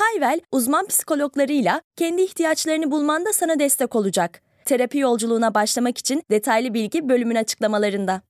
Hayvel, uzman psikologlarıyla kendi ihtiyaçlarını bulmanda sana destek olacak. Terapi yolculuğuna başlamak için detaylı bilgi bölümün açıklamalarında.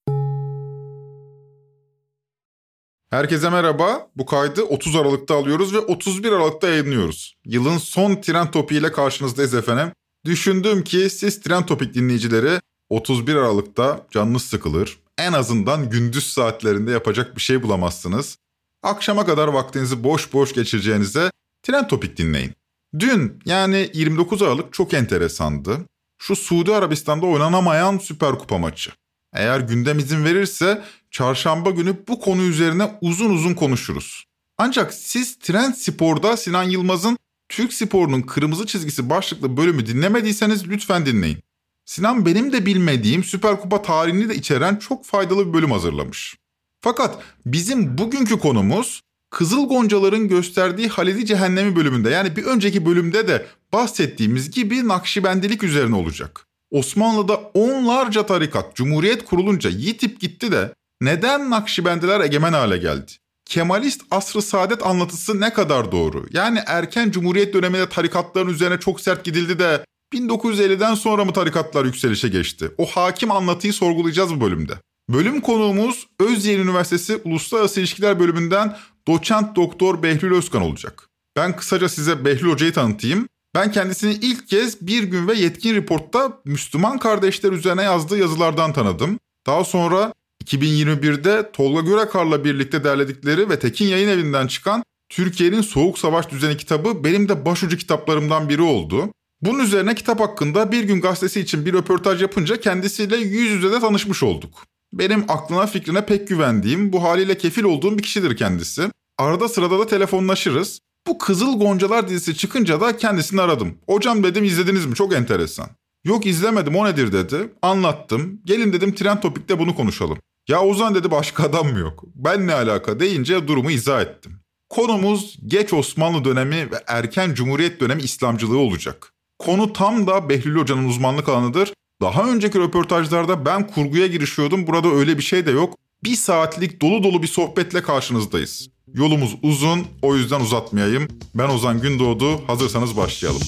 Herkese merhaba. Bu kaydı 30 Aralık'ta alıyoruz ve 31 Aralık'ta yayınlıyoruz. Yılın son tren topiğiyle karşınızdayız efendim. Düşündüm ki siz tren topik dinleyicileri 31 Aralık'ta canınız sıkılır. En azından gündüz saatlerinde yapacak bir şey bulamazsınız. Akşama kadar vaktinizi boş boş geçireceğinize tren topik dinleyin. Dün yani 29 Aralık çok enteresandı. Şu Suudi Arabistan'da oynanamayan Süper Kupa maçı. Eğer gündem izin verirse çarşamba günü bu konu üzerine uzun uzun konuşuruz. Ancak siz Trend Spor'da Sinan Yılmaz'ın Türk sporunun kırmızı çizgisi başlıklı bölümü dinlemediyseniz lütfen dinleyin. Sinan benim de bilmediğim Süper Kupa tarihini de içeren çok faydalı bir bölüm hazırlamış. Fakat bizim bugünkü konumuz Kızıl Goncaların gösterdiği Halidi Cehennemi bölümünde yani bir önceki bölümde de bahsettiğimiz gibi Nakşibendilik üzerine olacak. Osmanlı'da onlarca tarikat Cumhuriyet kurulunca yitip gitti de neden Nakşibendiler egemen hale geldi? Kemalist asrı saadet anlatısı ne kadar doğru? Yani erken Cumhuriyet döneminde tarikatların üzerine çok sert gidildi de 1950'den sonra mı tarikatlar yükselişe geçti? O hakim anlatıyı sorgulayacağız bu bölümde. Bölüm konuğumuz Özyeğin Üniversitesi Uluslararası İlişkiler Bölümünden doçent doktor Behlül Özkan olacak. Ben kısaca size Behlül Hoca'yı tanıtayım. Ben kendisini ilk kez Bir Gün ve Yetkin Report'ta Müslüman kardeşler üzerine yazdığı yazılardan tanıdım. Daha sonra 2021'de Tolga Görekar'la birlikte derledikleri ve Tekin Yayın Evi'nden çıkan Türkiye'nin Soğuk Savaş Düzeni kitabı benim de başucu kitaplarımdan biri oldu. Bunun üzerine kitap hakkında Bir Gün gazetesi için bir röportaj yapınca kendisiyle yüz yüze de tanışmış olduk. Benim aklına fikrine pek güvendiğim, bu haliyle kefil olduğum bir kişidir kendisi. Arada sırada da telefonlaşırız. Bu Kızıl Goncalar dizisi çıkınca da kendisini aradım. Hocam dedim izlediniz mi? Çok enteresan. Yok izlemedim o nedir dedi. Anlattım. Gelin dedim tren topikte bunu konuşalım. Ya Ozan dedi başka adam mı yok? Ben ne alaka deyince durumu izah ettim. Konumuz geç Osmanlı dönemi ve erken Cumhuriyet dönemi İslamcılığı olacak. Konu tam da Behlül Hoca'nın uzmanlık alanıdır. Daha önceki röportajlarda ben kurguya girişiyordum. Burada öyle bir şey de yok. Bir saatlik dolu dolu bir sohbetle karşınızdayız. Yolumuz uzun, o yüzden uzatmayayım. Ben Ozan Gündoğdu, hazırsanız başlayalım.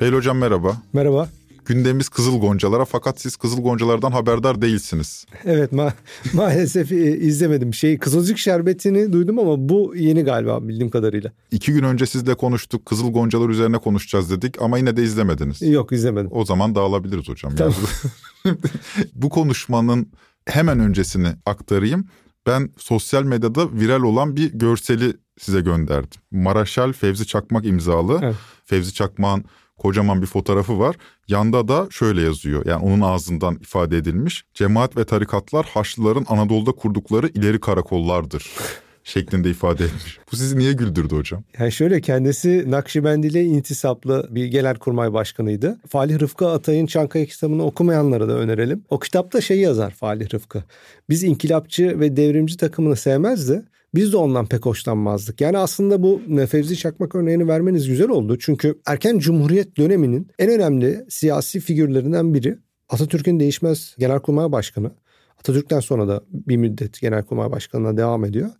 Beyl Hocam merhaba. Merhaba. Gündemimiz Kızıl Goncalara fakat siz Kızıl Goncalardan haberdar değilsiniz. Evet ma maalesef e, izlemedim. Şey Kızılcık Şerbeti'ni duydum ama bu yeni galiba bildiğim kadarıyla. İki gün önce sizle konuştuk. Kızıl Goncalar üzerine konuşacağız dedik ama yine de izlemediniz. Yok izlemedim. O zaman dağılabiliriz hocam. Tamam. bu konuşmanın hemen öncesini aktarayım. Ben sosyal medyada viral olan bir görseli size gönderdim. Maraşal Fevzi Çakmak imzalı. Evet. Fevzi Çakmak'ın kocaman bir fotoğrafı var. Yanda da şöyle yazıyor. Yani onun ağzından ifade edilmiş. Cemaat ve tarikatlar Haçlıların Anadolu'da kurdukları ileri karakollardır şeklinde ifade etmiş. Bu sizi niye güldürdü hocam? Yani şöyle kendisi Nakşibendili intisaplı bir genelkurmay başkanıydı. Falih Rıfkı Atay'ın Çankaya kitabını okumayanlara da önerelim. O kitapta şey yazar Falih Rıfkı. Biz inkılapçı ve devrimci takımını sevmezdi. Biz de ondan pek hoşlanmazdık. Yani aslında bu Fevzi Çakmak örneğini vermeniz güzel oldu. Çünkü erken Cumhuriyet döneminin en önemli siyasi figürlerinden biri Atatürk'ün değişmez Genelkurmay Başkanı. Atatürk'ten sonra da bir müddet Genelkurmay Başkanı'na devam ediyor.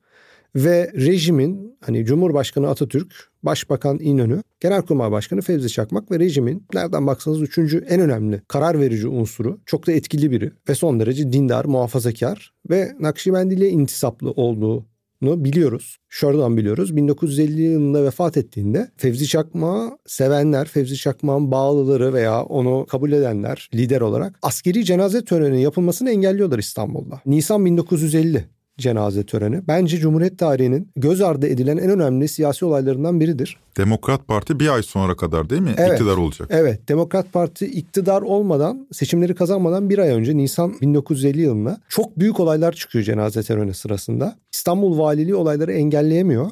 Ve rejimin hani Cumhurbaşkanı Atatürk, Başbakan İnönü, Genelkurmay Başkanı Fevzi Çakmak ve rejimin nereden baksanız üçüncü en önemli karar verici unsuru. Çok da etkili biri ve son derece dindar, muhafazakar ve Nakşibendi'yle intisaplı olduğu biliyoruz. Şuradan biliyoruz. 1950 yılında vefat ettiğinde Fevzi Çakmak'ı sevenler, Fevzi Çakmak'ın bağlıları veya onu kabul edenler lider olarak askeri cenaze töreninin yapılmasını engelliyorlar İstanbul'da. Nisan 1950 cenaze töreni. Bence Cumhuriyet tarihinin göz ardı edilen en önemli siyasi olaylarından biridir. Demokrat Parti bir ay sonra kadar değil mi Evet. iktidar olacak? Evet, Demokrat Parti iktidar olmadan, seçimleri kazanmadan bir ay önce Nisan 1950 yılında çok büyük olaylar çıkıyor cenaze töreni sırasında. İstanbul Valiliği olayları engelleyemiyor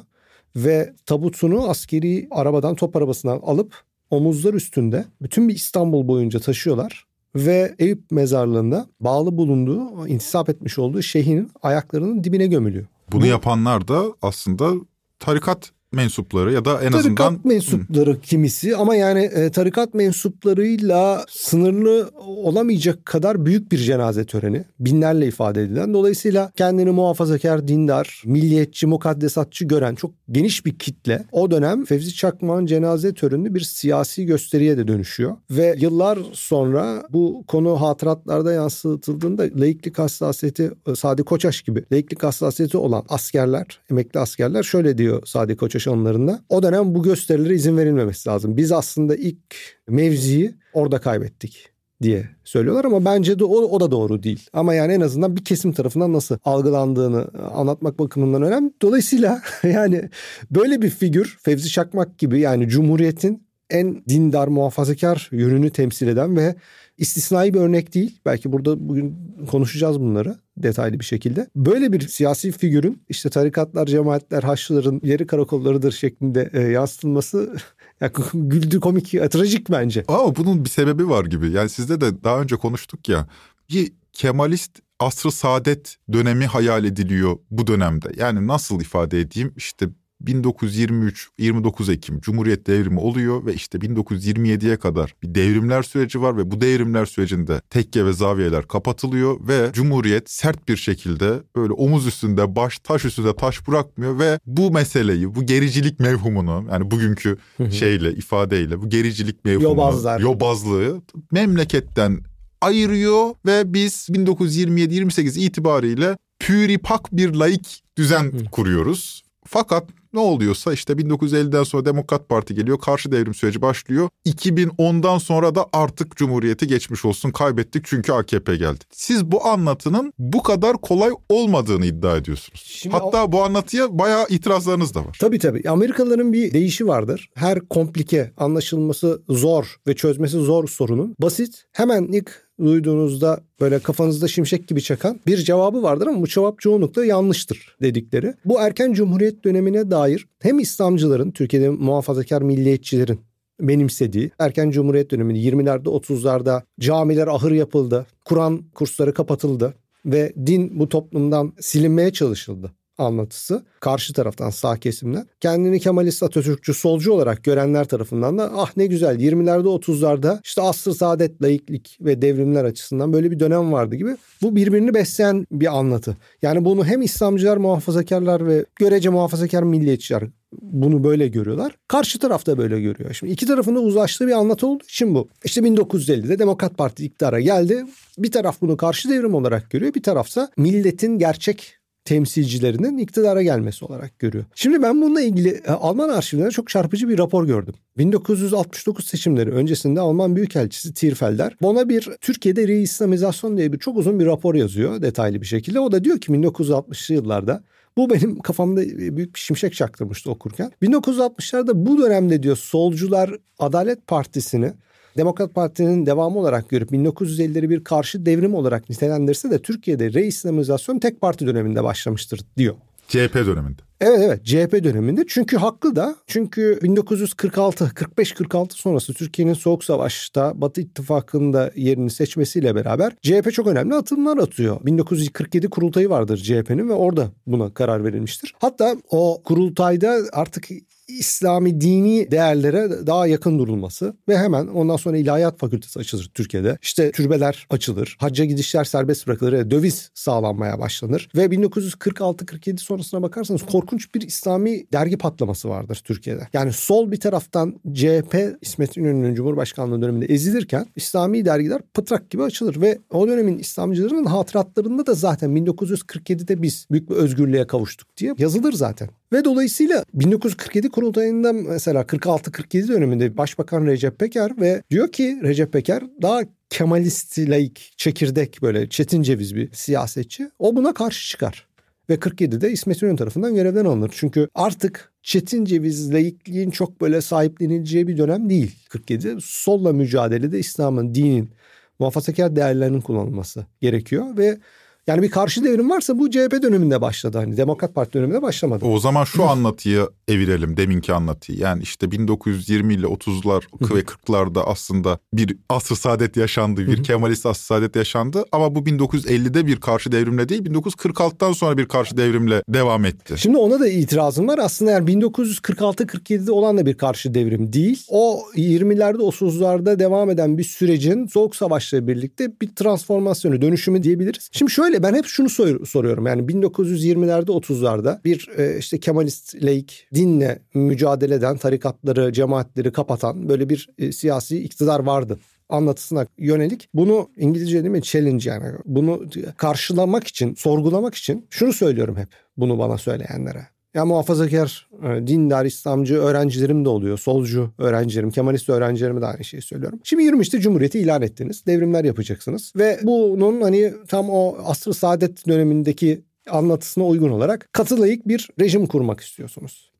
ve tabutunu askeri arabadan, top arabasından alıp omuzlar üstünde bütün bir İstanbul boyunca taşıyorlar ve Eyüp mezarlığında bağlı bulunduğu, intisap etmiş olduğu şeyhinin ayaklarının dibine gömülüyor. Bunu Bu- yapanlar da aslında tarikat mensupları ya da en azından Tarikat mensupları kimisi ama yani e, tarikat mensuplarıyla sınırlı olamayacak kadar büyük bir cenaze töreni. Binlerle ifade edilen. Dolayısıyla kendini muhafazakar, dindar, milliyetçi, mukaddesatçı gören çok geniş bir kitle o dönem Fevzi Çakmak'ın cenaze töreni bir siyasi gösteriye de dönüşüyor. Ve yıllar sonra bu konu hatıratlarda yansıtıldığında laiklik hassasiyeti e, Sadi Koçaş gibi laiklik hassasiyeti olan askerler, emekli askerler şöyle diyor Sadi Koçaş anılarında. O dönem bu gösterilere izin verilmemesi lazım. Biz aslında ilk mevziyi orada kaybettik diye söylüyorlar ama bence de o, o da doğru değil. Ama yani en azından bir kesim tarafından nasıl algılandığını anlatmak bakımından önemli. Dolayısıyla yani böyle bir figür Fevzi Çakmak gibi yani Cumhuriyet'in en dindar muhafazakar yönünü temsil eden ve istisnai bir örnek değil. Belki burada bugün konuşacağız bunları detaylı bir şekilde. Böyle bir siyasi figürün işte tarikatlar, cemaatler, haçlıların ileri karakollarıdır şeklinde e, yansıtılması ya, güldü komik, e, trajik bence. Ama bunun bir sebebi var gibi. Yani sizde de daha önce konuştuk ya. Bir Kemalist asr-ı saadet dönemi hayal ediliyor bu dönemde. Yani nasıl ifade edeyim? İşte 1923 29 Ekim Cumhuriyet devrimi oluyor ve işte 1927'ye kadar bir devrimler süreci var ve bu devrimler sürecinde tekke ve zaviyeler kapatılıyor ve Cumhuriyet sert bir şekilde böyle omuz üstünde baş taş üstünde taş bırakmıyor ve bu meseleyi bu gericilik mevhumunu yani bugünkü şeyle ifadeyle bu gericilik mevhumunu Yobazlar. yobazlığı memleketten ayırıyor ve biz 1927-28 itibariyle püripak bir laik düzen kuruyoruz. Fakat ne oluyorsa işte 1950'den sonra Demokrat Parti geliyor. Karşı devrim süreci başlıyor. 2010'dan sonra da artık Cumhuriyeti geçmiş olsun kaybettik çünkü AKP geldi. Siz bu anlatının bu kadar kolay olmadığını iddia ediyorsunuz. Şimdi Hatta bu anlatıya bayağı itirazlarınız da var. Tabii tabii. Amerikalıların bir deyişi vardır. Her komplike, anlaşılması zor ve çözmesi zor sorunun basit, hemen ilk duyduğunuzda böyle kafanızda şimşek gibi çakan bir cevabı vardır ama bu cevap çoğunlukla yanlıştır dedikleri. Bu erken cumhuriyet dönemine dair hem İslamcıların, Türkiye'de muhafazakar milliyetçilerin benimsediği erken cumhuriyet döneminde 20'lerde 30'larda camiler ahır yapıldı, Kur'an kursları kapatıldı ve din bu toplumdan silinmeye çalışıldı anlatısı karşı taraftan sağ kesimden kendini Kemalist Atatürkçü solcu olarak görenler tarafından da ah ne güzel 20'lerde 30'larda işte asr saadet laiklik ve devrimler açısından böyle bir dönem vardı gibi bu birbirini besleyen bir anlatı. Yani bunu hem İslamcılar muhafazakarlar ve görece muhafazakar milliyetçiler bunu böyle görüyorlar. Karşı taraf da böyle görüyor. Şimdi iki tarafın da uzlaştığı bir anlatı olduğu için bu. İşte 1950'de Demokrat Parti iktidara geldi. Bir taraf bunu karşı devrim olarak görüyor. Bir tarafsa milletin gerçek temsilcilerinin iktidara gelmesi olarak görüyor. Şimdi ben bununla ilgili e, Alman arşivlerinde çok çarpıcı bir rapor gördüm. 1969 seçimleri öncesinde Alman Büyükelçisi Tirfelder bana bir Türkiye'de reislamizasyon diye bir çok uzun bir rapor yazıyor detaylı bir şekilde. O da diyor ki 1960'lı yıllarda bu benim kafamda büyük bir şimşek çaktırmıştı okurken. 1960'larda bu dönemde diyor solcular Adalet Partisi'ni Demokrat Parti'nin devamı olarak görüp 1950'leri bir karşı devrim olarak nitelendirse de Türkiye'de reislamizasyon tek parti döneminde başlamıştır diyor. CHP döneminde. Evet evet CHP döneminde çünkü haklı da çünkü 1946 45-46 sonrası Türkiye'nin Soğuk Savaş'ta Batı İttifakı'nda yerini seçmesiyle beraber CHP çok önemli atımlar atıyor. 1947 kurultayı vardır CHP'nin ve orada buna karar verilmiştir. Hatta o kurultayda artık İslami dini değerlere daha yakın durulması ve hemen ondan sonra ilahiyat fakültesi açılır Türkiye'de. İşte türbeler açılır, hacca gidişler serbest bırakılır, döviz sağlanmaya başlanır ve 1946-47 sonrasına bakarsanız korkunç bir İslami dergi patlaması vardır Türkiye'de. Yani sol bir taraftan CHP İsmet İnönü'nün Cumhurbaşkanlığı döneminde ezilirken İslami dergiler pıtrak gibi açılır ve o dönemin İslamcılarının hatıratlarında da zaten 1947'de biz büyük bir özgürlüğe kavuştuk diye yazılır zaten. Ve dolayısıyla 1947 kurultayında mesela 46-47 döneminde Başbakan Recep Peker ve diyor ki Recep Peker daha Kemalist laik çekirdek böyle çetin ceviz bir siyasetçi. O buna karşı çıkar. Ve 47'de İsmet İnönü tarafından görevden alınır. Çünkü artık Çetin Ceviz laikliğin çok böyle sahiplenileceği bir dönem değil 47. Solla mücadelede İslam'ın, dinin, muhafazakar değerlerinin kullanılması gerekiyor ve yani bir karşı devrim varsa bu CHP döneminde başladı. Hani Demokrat Parti döneminde başlamadı. O zaman şu anlatıyı evirelim deminki anlatıyı. Yani işte 1920 ile 30'lar ve 40'larda aslında bir asr saadet yaşandı. Bir Kemalist asr saadet yaşandı. Ama bu 1950'de bir karşı devrimle değil 1946'dan sonra bir karşı devrimle devam etti. Şimdi ona da itirazım var. Aslında yani 1946-47'de olan da bir karşı devrim değil. O 20'lerde 30'larda devam eden bir sürecin Soğuk Savaş'la birlikte bir transformasyonu, dönüşümü diyebiliriz. Şimdi şöyle Şöyle ben hep şunu sor- soruyorum. Yani 1920'lerde 30'larda bir e, işte Kemalist laik dinle mücadele eden tarikatları, cemaatleri kapatan böyle bir e, siyasi iktidar vardı anlatısına yönelik bunu İngilizce değil mi challenge yani bunu karşılamak için sorgulamak için şunu söylüyorum hep bunu bana söyleyenlere. Ya muhafazakar, e, dindar, İslamcı öğrencilerim de oluyor. Solcu öğrencilerim, Kemalist öğrencilerime de aynı şeyi söylüyorum. Şimdi 23'te Cumhuriyeti ilan ettiniz. Devrimler yapacaksınız. Ve bunun hani tam o asr saadet dönemindeki anlatısına uygun olarak katılayık bir rejim kurmak istiyorsunuz.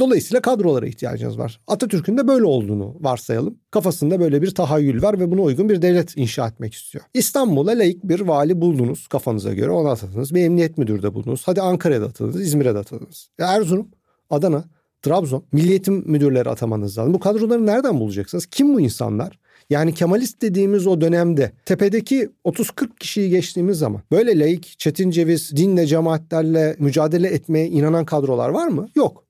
Dolayısıyla kadrolara ihtiyacınız var. Atatürk'ün de böyle olduğunu varsayalım. Kafasında böyle bir tahayyül var ve buna uygun bir devlet inşa etmek istiyor. İstanbul'a layık bir vali buldunuz kafanıza göre ona atadınız. Bir emniyet müdürü de buldunuz. Hadi Ankara'da atadınız, İzmir'e de atadınız. Ya Erzurum, Adana, Trabzon, milliyetim müdürleri atamanız lazım. Bu kadroları nereden bulacaksınız? Kim bu insanlar? Yani Kemalist dediğimiz o dönemde tepedeki 30-40 kişiyi geçtiğimiz zaman böyle laik, çetin ceviz, dinle, cemaatlerle mücadele etmeye inanan kadrolar var mı? Yok.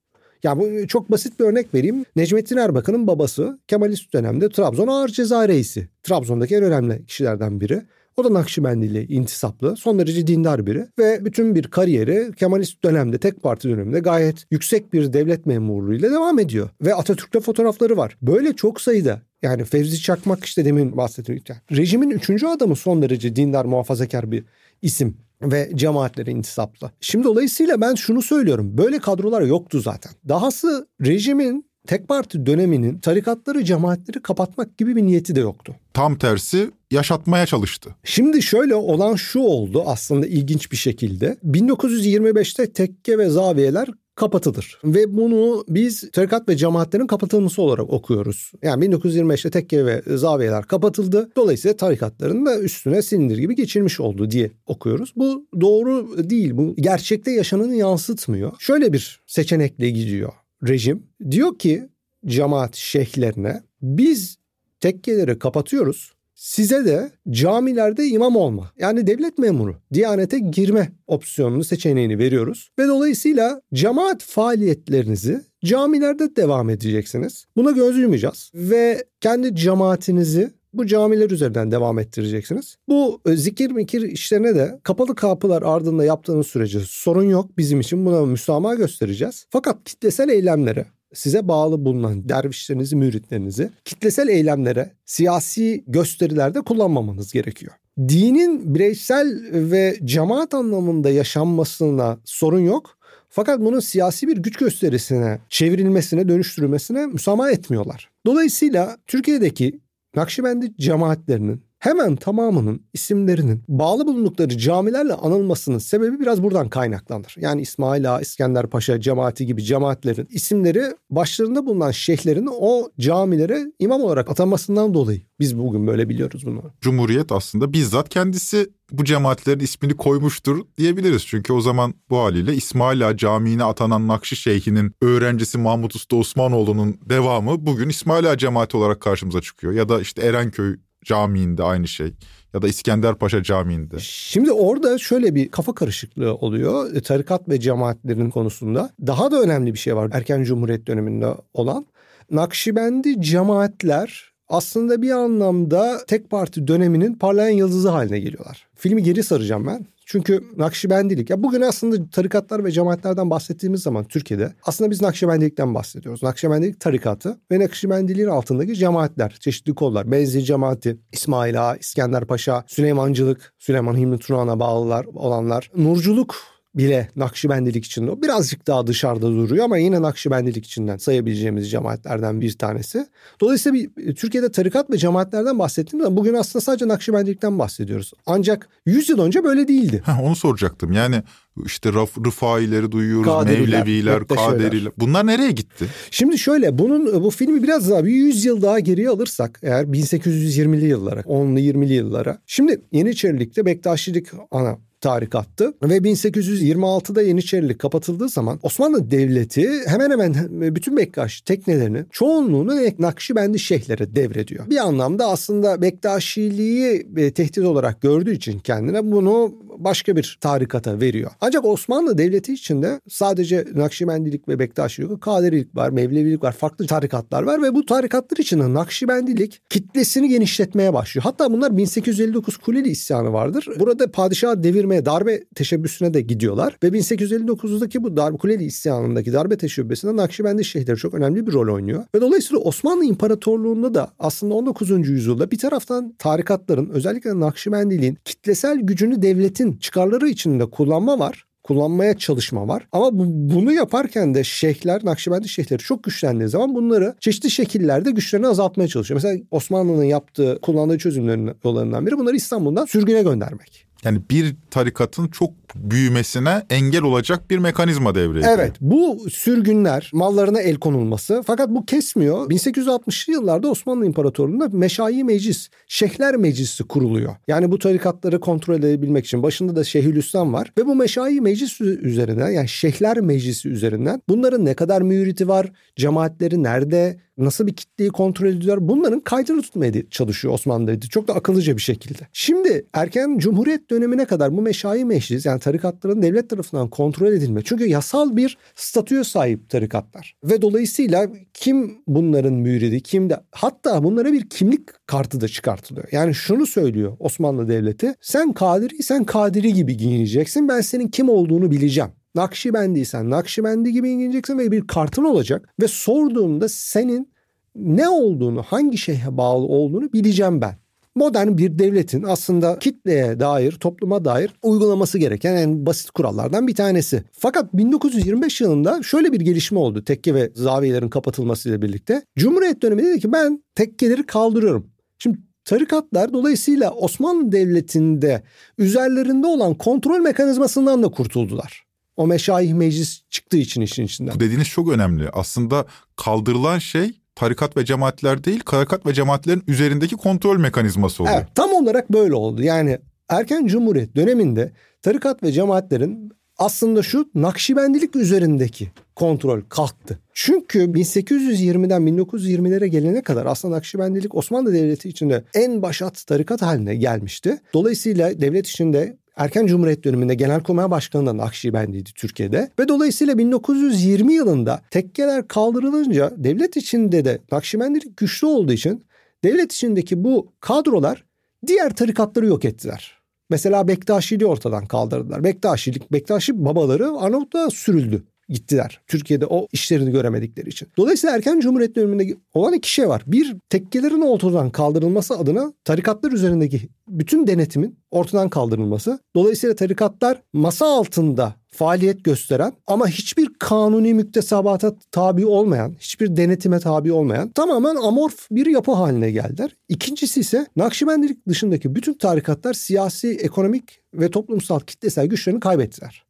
Ya bu çok basit bir örnek vereyim. Necmettin Erbakan'ın babası Kemalist dönemde Trabzon Ağır Ceza Reisi. Trabzon'daki en önemli kişilerden biri. O da Nakşibendili intisaplı, son derece dindar biri ve bütün bir kariyeri Kemalist dönemde, tek parti döneminde gayet yüksek bir devlet memurluğuyla devam ediyor. Ve Atatürk'te fotoğrafları var. Böyle çok sayıda yani Fevzi Çakmak işte demin bahsettiğim. Rejimin üçüncü adamı son derece dindar, muhafazakar bir isim ve cemaatlere intisaplı. Şimdi dolayısıyla ben şunu söylüyorum. Böyle kadrolar yoktu zaten. Dahası rejimin tek parti döneminin tarikatları, cemaatleri kapatmak gibi bir niyeti de yoktu. Tam tersi yaşatmaya çalıştı. Şimdi şöyle olan şu oldu aslında ilginç bir şekilde. 1925'te tekke ve zaviyeler kapatılır. Ve bunu biz tarikat ve cemaatlerin kapatılması olarak okuyoruz. Yani 1925'te tekke ve zaviyeler kapatıldı. Dolayısıyla tarikatların da üstüne silindir gibi geçirmiş oldu diye okuyoruz. Bu doğru değil. Bu gerçekte yaşananı yansıtmıyor. Şöyle bir seçenekle gidiyor rejim. Diyor ki cemaat şeyhlerine biz tekkeleri kapatıyoruz. Size de camilerde imam olma yani devlet memuru Diyanete girme opsiyonunu seçeneğini veriyoruz. Ve dolayısıyla cemaat faaliyetlerinizi camilerde devam edeceksiniz. Buna göz yumayacağız ve kendi cemaatinizi bu camiler üzerinden devam ettireceksiniz. Bu e, zikir mikir işlerine de kapalı kapılar ardında yaptığınız sürece sorun yok. Bizim için buna müsamaha göstereceğiz. Fakat kitlesel eylemlere size bağlı bulunan dervişlerinizi, müritlerinizi kitlesel eylemlere, siyasi gösterilerde kullanmamanız gerekiyor. Dinin bireysel ve cemaat anlamında yaşanmasına sorun yok. Fakat bunun siyasi bir güç gösterisine, çevrilmesine, dönüştürülmesine müsamaha etmiyorlar. Dolayısıyla Türkiye'deki Nakşibendi cemaatlerinin hemen tamamının isimlerinin bağlı bulundukları camilerle anılmasının sebebi biraz buradan kaynaklanır. Yani İsmail Ağa, İskender Paşa cemaati gibi cemaatlerin isimleri başlarında bulunan şeyhlerin o camilere imam olarak atamasından dolayı biz bugün böyle biliyoruz bunu. Cumhuriyet aslında bizzat kendisi bu cemaatlerin ismini koymuştur diyebiliriz. Çünkü o zaman bu haliyle İsmail Ağa Camii'ne atanan Nakşi Şeyhi'nin öğrencisi Mahmut Usta Osmanoğlu'nun devamı bugün İsmail Ağa Cemaati olarak karşımıza çıkıyor. Ya da işte Erenköy Camii'nde aynı şey ya da İskenderpaşa Camii'nde. Şimdi orada şöyle bir kafa karışıklığı oluyor e, tarikat ve cemaatlerin konusunda. Daha da önemli bir şey var erken cumhuriyet döneminde olan. Nakşibendi cemaatler aslında bir anlamda tek parti döneminin parlayan yıldızı haline geliyorlar. Filmi geri saracağım ben. Çünkü Nakşibendilik ya bugün aslında tarikatlar ve cemaatlerden bahsettiğimiz zaman Türkiye'de aslında biz Nakşibendilikten bahsediyoruz. Nakşibendilik tarikatı ve Nakşibendiliğin altındaki cemaatler, çeşitli kollar. Benzi cemaati, İsmail Ağa, İskender Paşa, Süleymancılık, Süleyman Hilmi Turan'a bağlılar olanlar, Nurculuk bile Nakşibendilik içinde. Birazcık daha dışarıda duruyor ama yine Nakşibendilik içinden sayabileceğimiz cemaatlerden bir tanesi. Dolayısıyla bir, e, Türkiye'de tarikat ve cemaatlerden bahsettiğimiz zaman bugün aslında sadece Nakşibendilikten bahsediyoruz. Ancak 100 yıl önce böyle değildi. Heh, onu soracaktım. Yani işte Raf, Rıfaileri duyuyoruz, Kaderiler, Mevleviler. Kaderiler. Bunlar nereye gitti? Şimdi şöyle bunun bu filmi biraz daha bir 100 yıl daha geriye alırsak eğer 1820'li yıllara, 10'lu 20'li yıllara. Şimdi Yeniçerilik'te Bektaşilik ana tarikattı ve 1826'da Yeniçerilik kapatıldığı zaman Osmanlı Devleti hemen hemen bütün Bektaş teknelerini çoğunluğunu Nakşibendi şeyhlere devrediyor. Bir anlamda aslında Bektaşiliği e, tehdit olarak gördüğü için kendine bunu başka bir tarikata veriyor. Ancak Osmanlı Devleti içinde sadece Nakşibendilik ve Bektaşilik. Kaderilik var, Mevlevilik var, farklı tarikatlar var ve bu tarikatlar içinde Nakşibendilik kitlesini genişletmeye başlıyor. Hatta bunlar 1859 Kuleli isyanı vardır. Burada padişahı devirmeye, darbe teşebbüsüne de gidiyorlar ve 1859'daki bu darbe Kuleli isyanındaki darbe teşebbüsünde Nakşibendi şeyhleri çok önemli bir rol oynuyor. Ve dolayısıyla Osmanlı İmparatorluğu'nda da aslında 19. yüzyılda bir taraftan tarikatların özellikle Nakşibendiliğin kitlesel gücünü devletin çıkarları içinde kullanma var kullanmaya çalışma var. Ama bu, bunu yaparken de şeyhler, Nakşibendi şeyhleri çok güçlendiği zaman bunları çeşitli şekillerde güçlerini azaltmaya çalışıyor. Mesela Osmanlı'nın yaptığı, kullandığı çözümlerin yollarından biri bunları İstanbul'dan sürgüne göndermek. Yani bir tarikatın çok büyümesine engel olacak bir mekanizma devreye giriyor. Evet bu sürgünler mallarına el konulması fakat bu kesmiyor. 1860'lı yıllarda Osmanlı İmparatorluğu'nda Meşayi Meclis, Şeyhler Meclisi kuruluyor. Yani bu tarikatları kontrol edebilmek için başında da Şeyhülislam var ve bu Meşayi Meclis üzerinden yani Şeyhler Meclisi üzerinden bunların ne kadar müriti var, cemaatleri nerede, nasıl bir kitleyi kontrol ediyorlar bunların kaydını tutmaya çalışıyor Osmanlı Devleti. Çok da akıllıca bir şekilde. Şimdi erken Cumhuriyet dönemine kadar bu meşayi meclis yani tarikatların devlet tarafından kontrol edilme. Çünkü yasal bir statüye sahip tarikatlar. Ve dolayısıyla kim bunların müridi kim de hatta bunlara bir kimlik kartı da çıkartılıyor. Yani şunu söylüyor Osmanlı Devleti sen Kadiri sen Kadiri gibi giyineceksin ben senin kim olduğunu bileceğim. Nakşibendiysen Nakşibendi gibi giyineceksin ve bir kartın olacak ve sorduğumda senin ne olduğunu, hangi şeyhe bağlı olduğunu bileceğim ben. Modern bir devletin aslında kitleye dair, topluma dair uygulaması gereken en basit kurallardan bir tanesi. Fakat 1925 yılında şöyle bir gelişme oldu tekke ve zaviyelerin kapatılmasıyla birlikte. Cumhuriyet döneminde dedi ki ben tekkeleri kaldırıyorum. Şimdi tarikatlar dolayısıyla Osmanlı Devleti'nde üzerlerinde olan kontrol mekanizmasından da kurtuldular. O meşayih meclis çıktığı için işin içinden. Bu dediğiniz çok önemli. Aslında kaldırılan şey tarikat ve cemaatler değil, tarikat ve cemaatlerin üzerindeki kontrol mekanizması oluyor. Evet, tam olarak böyle oldu. Yani erken cumhuriyet döneminde tarikat ve cemaatlerin aslında şu Nakşibendilik üzerindeki kontrol kalktı. Çünkü 1820'den 1920'lere gelene kadar aslında Nakşibendilik Osmanlı Devleti içinde en başat tarikat haline gelmişti. Dolayısıyla devlet içinde erken Cumhuriyet döneminde Genelkurmay Başkanı da Nakşibendiydi Türkiye'de. Ve dolayısıyla 1920 yılında tekkeler kaldırılınca devlet içinde de Nakşibendilik güçlü olduğu için devlet içindeki bu kadrolar diğer tarikatları yok ettiler. Mesela Bektaşiliği ortadan kaldırdılar. Bektaşilik, Bektaşi babaları Arnavutluğa sürüldü gittiler. Türkiye'de o işlerini göremedikleri için. Dolayısıyla erken cumhuriyet döneminde olan iki şey var. Bir, tekkelerin ortadan kaldırılması adına tarikatlar üzerindeki bütün denetimin ortadan kaldırılması. Dolayısıyla tarikatlar masa altında faaliyet gösteren ama hiçbir kanuni müktesabata tabi olmayan, hiçbir denetime tabi olmayan tamamen amorf bir yapı haline geldiler. İkincisi ise Nakşibendilik dışındaki bütün tarikatlar siyasi, ekonomik ve toplumsal kitlesel güçlerini kaybettiler.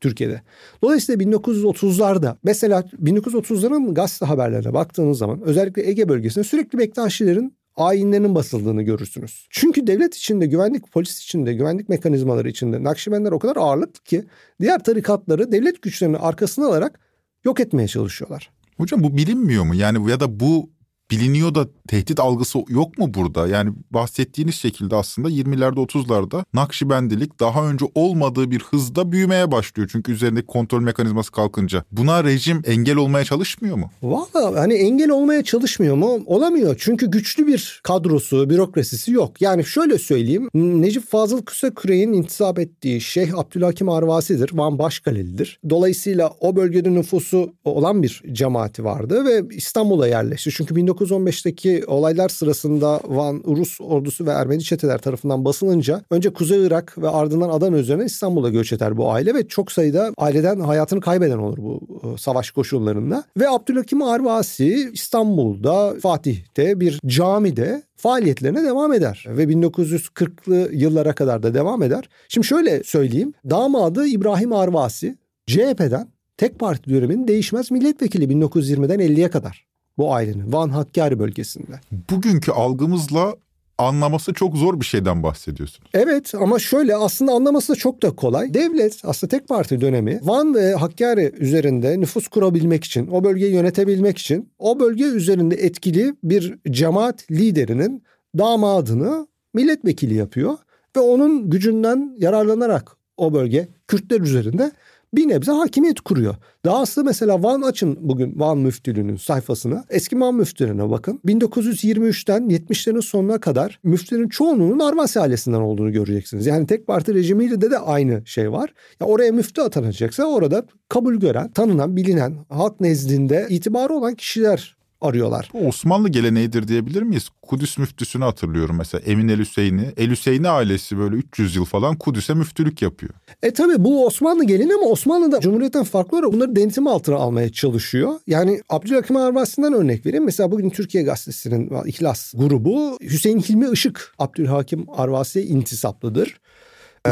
Türkiye'de. Dolayısıyla 1930'larda mesela 1930'ların gazete haberlerine baktığınız zaman özellikle Ege bölgesinde sürekli Bektaşilerin ayinlerinin basıldığını görürsünüz. Çünkü devlet içinde, güvenlik polis içinde, güvenlik mekanizmaları içinde Nakşibendler o kadar ağırlıklı ki diğer tarikatları devlet güçlerini arkasına alarak yok etmeye çalışıyorlar. Hocam bu bilinmiyor mu? Yani ya da bu biliniyor da tehdit algısı yok mu burada? Yani bahsettiğiniz şekilde aslında 20'lerde 30'larda Nakşibendilik daha önce olmadığı bir hızda büyümeye başlıyor. Çünkü üzerindeki kontrol mekanizması kalkınca. Buna rejim engel olmaya çalışmıyor mu? Valla hani engel olmaya çalışmıyor mu? Olamıyor. Çünkü güçlü bir kadrosu, bürokrasisi yok. Yani şöyle söyleyeyim. Necip Fazıl Kısaküre'nin intisap ettiği Şeyh Abdülhakim Arvasi'dir. Van Başkaleli'dir. Dolayısıyla o bölgede nüfusu olan bir cemaati vardı ve İstanbul'a yerleşti. Çünkü 1915'teki olaylar sırasında Van Rus ordusu ve Ermeni çeteler tarafından basılınca önce Kuzey Irak ve ardından Adana üzerine İstanbul'a göç eder bu aile ve çok sayıda aileden hayatını kaybeden olur bu e, savaş koşullarında. Ve Abdülhakim Arvasi İstanbul'da Fatih'te bir camide faaliyetlerine devam eder ve 1940'lı yıllara kadar da devam eder. Şimdi şöyle söyleyeyim. Damadı İbrahim Arvasi CHP'den tek parti döneminin değişmez milletvekili 1920'den 50'ye kadar bu ailenin Van Hakkari bölgesinde. Bugünkü algımızla anlaması çok zor bir şeyden bahsediyorsun. Evet ama şöyle aslında anlaması da çok da kolay. Devlet aslında tek parti dönemi Van ve Hakkari üzerinde nüfus kurabilmek için, o bölgeyi yönetebilmek için o bölge üzerinde etkili bir cemaat liderinin damadını milletvekili yapıyor ve onun gücünden yararlanarak o bölge Kürtler üzerinde bir nebze hakimiyet kuruyor. Dahası mesela Van açın bugün Van müftülüğünün sayfasına. Eski Van müftülerine bakın. 1923'ten 70'lerin sonuna kadar müftülerin çoğunluğunun Arvasi ailesinden olduğunu göreceksiniz. Yani tek parti rejimiyle de de aynı şey var. Ya oraya müftü atanacaksa orada kabul gören, tanınan, bilinen, halk nezdinde itibarı olan kişiler arıyorlar. Bu Osmanlı geleneğidir diyebilir miyiz? Kudüs müftüsünü hatırlıyorum mesela Emin El Hüseyin'i. El Hüseyin'i ailesi böyle 300 yıl falan Kudüs'e müftülük yapıyor. E tabi bu Osmanlı geleneği ama Osmanlı'da Cumhuriyet'ten farklı olarak bunları denetim altına almaya çalışıyor. Yani Abdülhakim Arvasi'nden örnek vereyim. Mesela bugün Türkiye Gazetesi'nin İhlas grubu Hüseyin Hilmi Işık Abdülhakim Arvasi'ye intisaplıdır.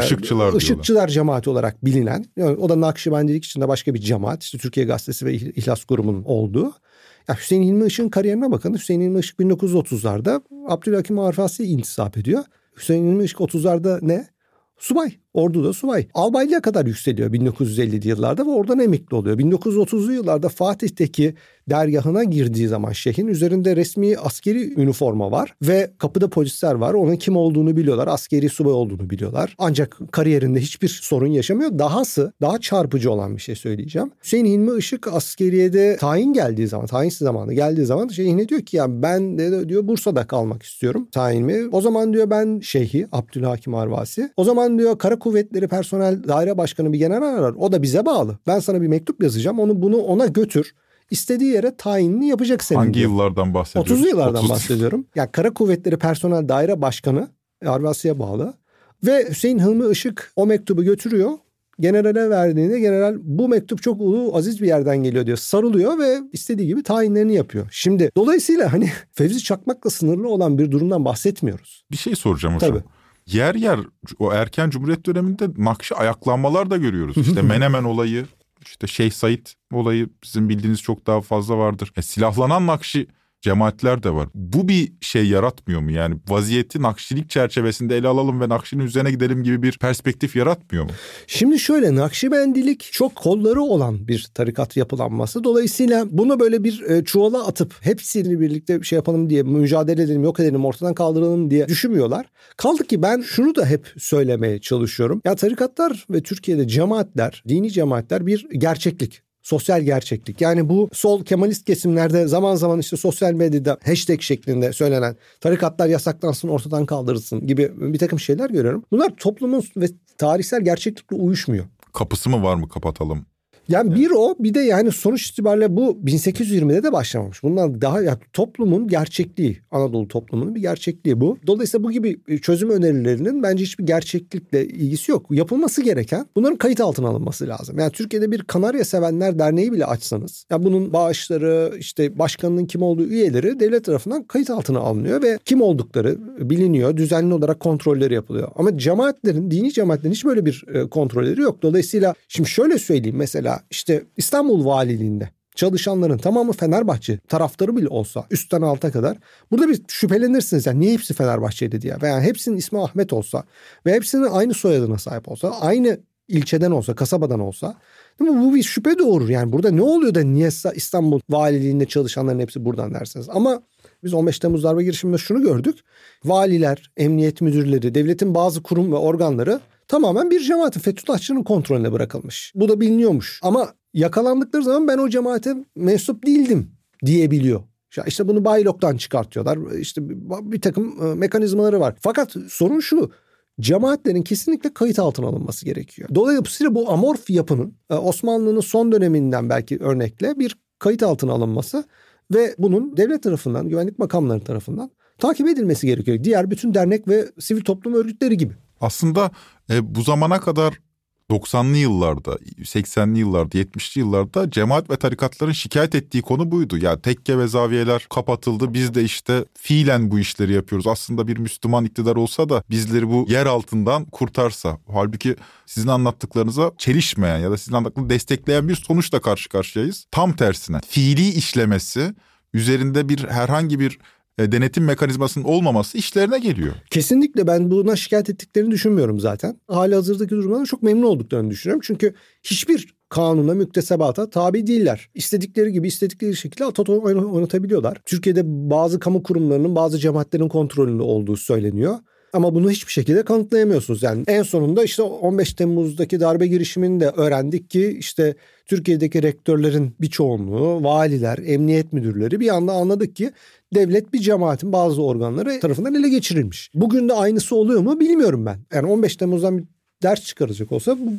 Işıkçılar diyorlar. Işıkçılar cemaati olarak bilinen. Yani o da Nakşibendilik içinde başka bir cemaat. İşte Türkiye Gazetesi ve İhlas grubunun olduğu. Ya Hüseyin Hilmi Işık'ın kariyerine bakın. Hüseyin Hilmi Işık 1930'larda Abdülhakim Arfasi'ye intisap ediyor. Hüseyin Hilmi Işık 30'larda ne? Subay. Ordu'da subay. Albaylığa kadar yükseliyor 1950'li yıllarda ve oradan emekli oluyor. 1930'lu yıllarda Fatih'teki dergahına girdiği zaman şeyhin üzerinde resmi askeri üniforma var ve kapıda polisler var. Onun kim olduğunu biliyorlar. Askeri subay olduğunu biliyorlar. Ancak kariyerinde hiçbir sorun yaşamıyor. Dahası daha çarpıcı olan bir şey söyleyeceğim. Hüseyin Hilmi Işık askeriyede tayin geldiği zaman, tayinsiz zamanı geldiği zaman şeyhine diyor ki ya ben de diyor Bursa'da kalmak istiyorum tayinimi. O zaman diyor ben şeyhi Abdülhakim Arvasi. O zaman diyor Kara Kuvvetleri Personel Daire Başkanı bir general arar. O da bize bağlı. Ben sana bir mektup yazacağım. Onu bunu ona götür istediği yere tayinini yapacak senin. Hangi diyor. yıllardan bahsediyoruz? 30'lu yıllardan 30. bahsediyorum. Yani Kara Kuvvetleri Personel Daire Başkanı Arvasi'ye bağlı. Ve Hüseyin Hilmi Işık o mektubu götürüyor. Generale verdiğinde general bu mektup çok ulu aziz bir yerden geliyor diyor. Sarılıyor ve istediği gibi tayinlerini yapıyor. Şimdi dolayısıyla hani Fevzi Çakmak'la sınırlı olan bir durumdan bahsetmiyoruz. Bir şey soracağım hocam. Tabii. Yer yer o erken Cumhuriyet döneminde Nakşi ayaklanmalar da görüyoruz. İşte Menemen olayı, işte Şeyh Said olayı sizin bildiğiniz çok daha fazla vardır. E, silahlanan Nakşi cemaatler de var. Bu bir şey yaratmıyor mu? Yani vaziyeti Nakşilik çerçevesinde ele alalım ve Nakşi'nin üzerine gidelim gibi bir perspektif yaratmıyor mu? Şimdi şöyle Nakşibendilik çok kolları olan bir tarikat yapılanması. Dolayısıyla bunu böyle bir e, çuvala atıp hepsini birlikte şey yapalım diye mücadele edelim, yok edelim, ortadan kaldıralım diye düşünmüyorlar. Kaldı ki ben şunu da hep söylemeye çalışıyorum. Ya tarikatlar ve Türkiye'de cemaatler, dini cemaatler bir gerçeklik sosyal gerçeklik. Yani bu sol Kemalist kesimlerde zaman zaman işte sosyal medyada hashtag şeklinde söylenen tarikatlar yasaklansın ortadan kaldırılsın gibi bir takım şeyler görüyorum. Bunlar toplumun ve tarihsel gerçeklikle uyuşmuyor. Kapısı mı var mı kapatalım? Yani bir o bir de yani sonuç itibariyle bu 1820'de de başlamamış. Bundan daha yani toplumun gerçekliği, Anadolu toplumunun bir gerçekliği bu. Dolayısıyla bu gibi çözüm önerilerinin bence hiçbir gerçeklikle ilgisi yok. Yapılması gereken bunların kayıt altına alınması lazım. Yani Türkiye'de bir Kanarya Sevenler Derneği bile açsanız ya bunun bağışları işte başkanının kim olduğu üyeleri devlet tarafından kayıt altına alınıyor ve kim oldukları biliniyor. Düzenli olarak kontrolleri yapılıyor. Ama cemaatlerin, dini cemaatlerin hiç böyle bir e, kontrolleri yok. Dolayısıyla şimdi şöyle söyleyeyim mesela işte İstanbul Valiliğinde çalışanların tamamı Fenerbahçe taraftarı bile olsa üstten alta kadar burada bir şüphelenirsiniz. Yani niye hepsi Fenerbahçe'de diye veya hepsinin ismi Ahmet olsa ve hepsinin aynı soyadına sahip olsa aynı ilçeden olsa kasabadan olsa değil mi? bu bir şüphe doğurur. Yani burada ne oluyor da niye İstanbul Valiliğinde çalışanların hepsi buradan dersiniz. Ama biz 15 Temmuz darbe girişiminde şunu gördük. Valiler, emniyet müdürleri, devletin bazı kurum ve organları tamamen bir cemaatin Fethullahçının kontrolüne bırakılmış. Bu da biliniyormuş. Ama yakalandıkları zaman ben o cemaate mensup değildim diyebiliyor. İşte bunu Baylok'tan çıkartıyorlar. İşte bir takım mekanizmaları var. Fakat sorun şu. Cemaatlerin kesinlikle kayıt altına alınması gerekiyor. Dolayısıyla bu amorf yapının Osmanlı'nın son döneminden belki örnekle bir kayıt altına alınması ve bunun devlet tarafından, güvenlik makamları tarafından takip edilmesi gerekiyor. Diğer bütün dernek ve sivil toplum örgütleri gibi. Aslında e, bu zamana kadar 90'lı yıllarda, 80'li yıllarda, 70'li yıllarda cemaat ve tarikatların şikayet ettiği konu buydu. Ya tekke ve zaviyeler kapatıldı. Biz de işte fiilen bu işleri yapıyoruz. Aslında bir Müslüman iktidar olsa da bizleri bu yer altından kurtarsa. Halbuki sizin anlattıklarınıza çelişmeyen ya da sizin anlattıklarınızı destekleyen bir sonuçla karşı karşıyayız. Tam tersine fiili işlemesi üzerinde bir herhangi bir denetim mekanizmasının olmaması işlerine geliyor. Kesinlikle ben buna şikayet ettiklerini düşünmüyorum zaten. Hali hazırdaki durumdan çok memnun olduklarını düşünüyorum. Çünkü hiçbir kanuna, müktesebata tabi değiller. İstedikleri gibi istedikleri şekilde atat oynatabiliyorlar. Türkiye'de bazı kamu kurumlarının, bazı cemaatlerin kontrolünde olduğu söyleniyor. Ama bunu hiçbir şekilde kanıtlayamıyorsunuz. Yani en sonunda işte 15 Temmuz'daki darbe girişimini de öğrendik ki işte Türkiye'deki rektörlerin bir çoğunluğu, valiler, emniyet müdürleri bir anda anladık ki devlet bir cemaatin bazı organları tarafından ele geçirilmiş. Bugün de aynısı oluyor mu bilmiyorum ben. Yani 15 Temmuz'dan bir ders çıkaracak olsa bu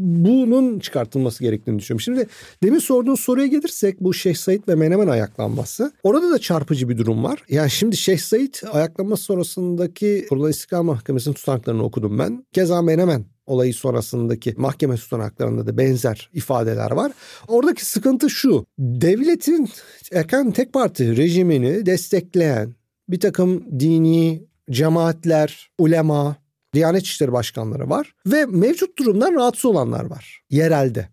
bunun çıkartılması gerektiğini düşünüyorum. Şimdi demin sorduğun soruya gelirsek bu Şeyh Said ve Menemen ayaklanması. Orada da çarpıcı bir durum var. Yani şimdi Şeyh Said ayaklanması sonrasındaki Kurulan İstiklal Mahkemesi'nin tutanaklarını okudum ben. Keza Menemen olayı sonrasındaki mahkeme tutanaklarında da benzer ifadeler var. Oradaki sıkıntı şu. Devletin erken tek parti rejimini destekleyen bir takım dini cemaatler, ulema, Diyanet İşleri Başkanları var ve mevcut durumdan rahatsız olanlar var yerelde.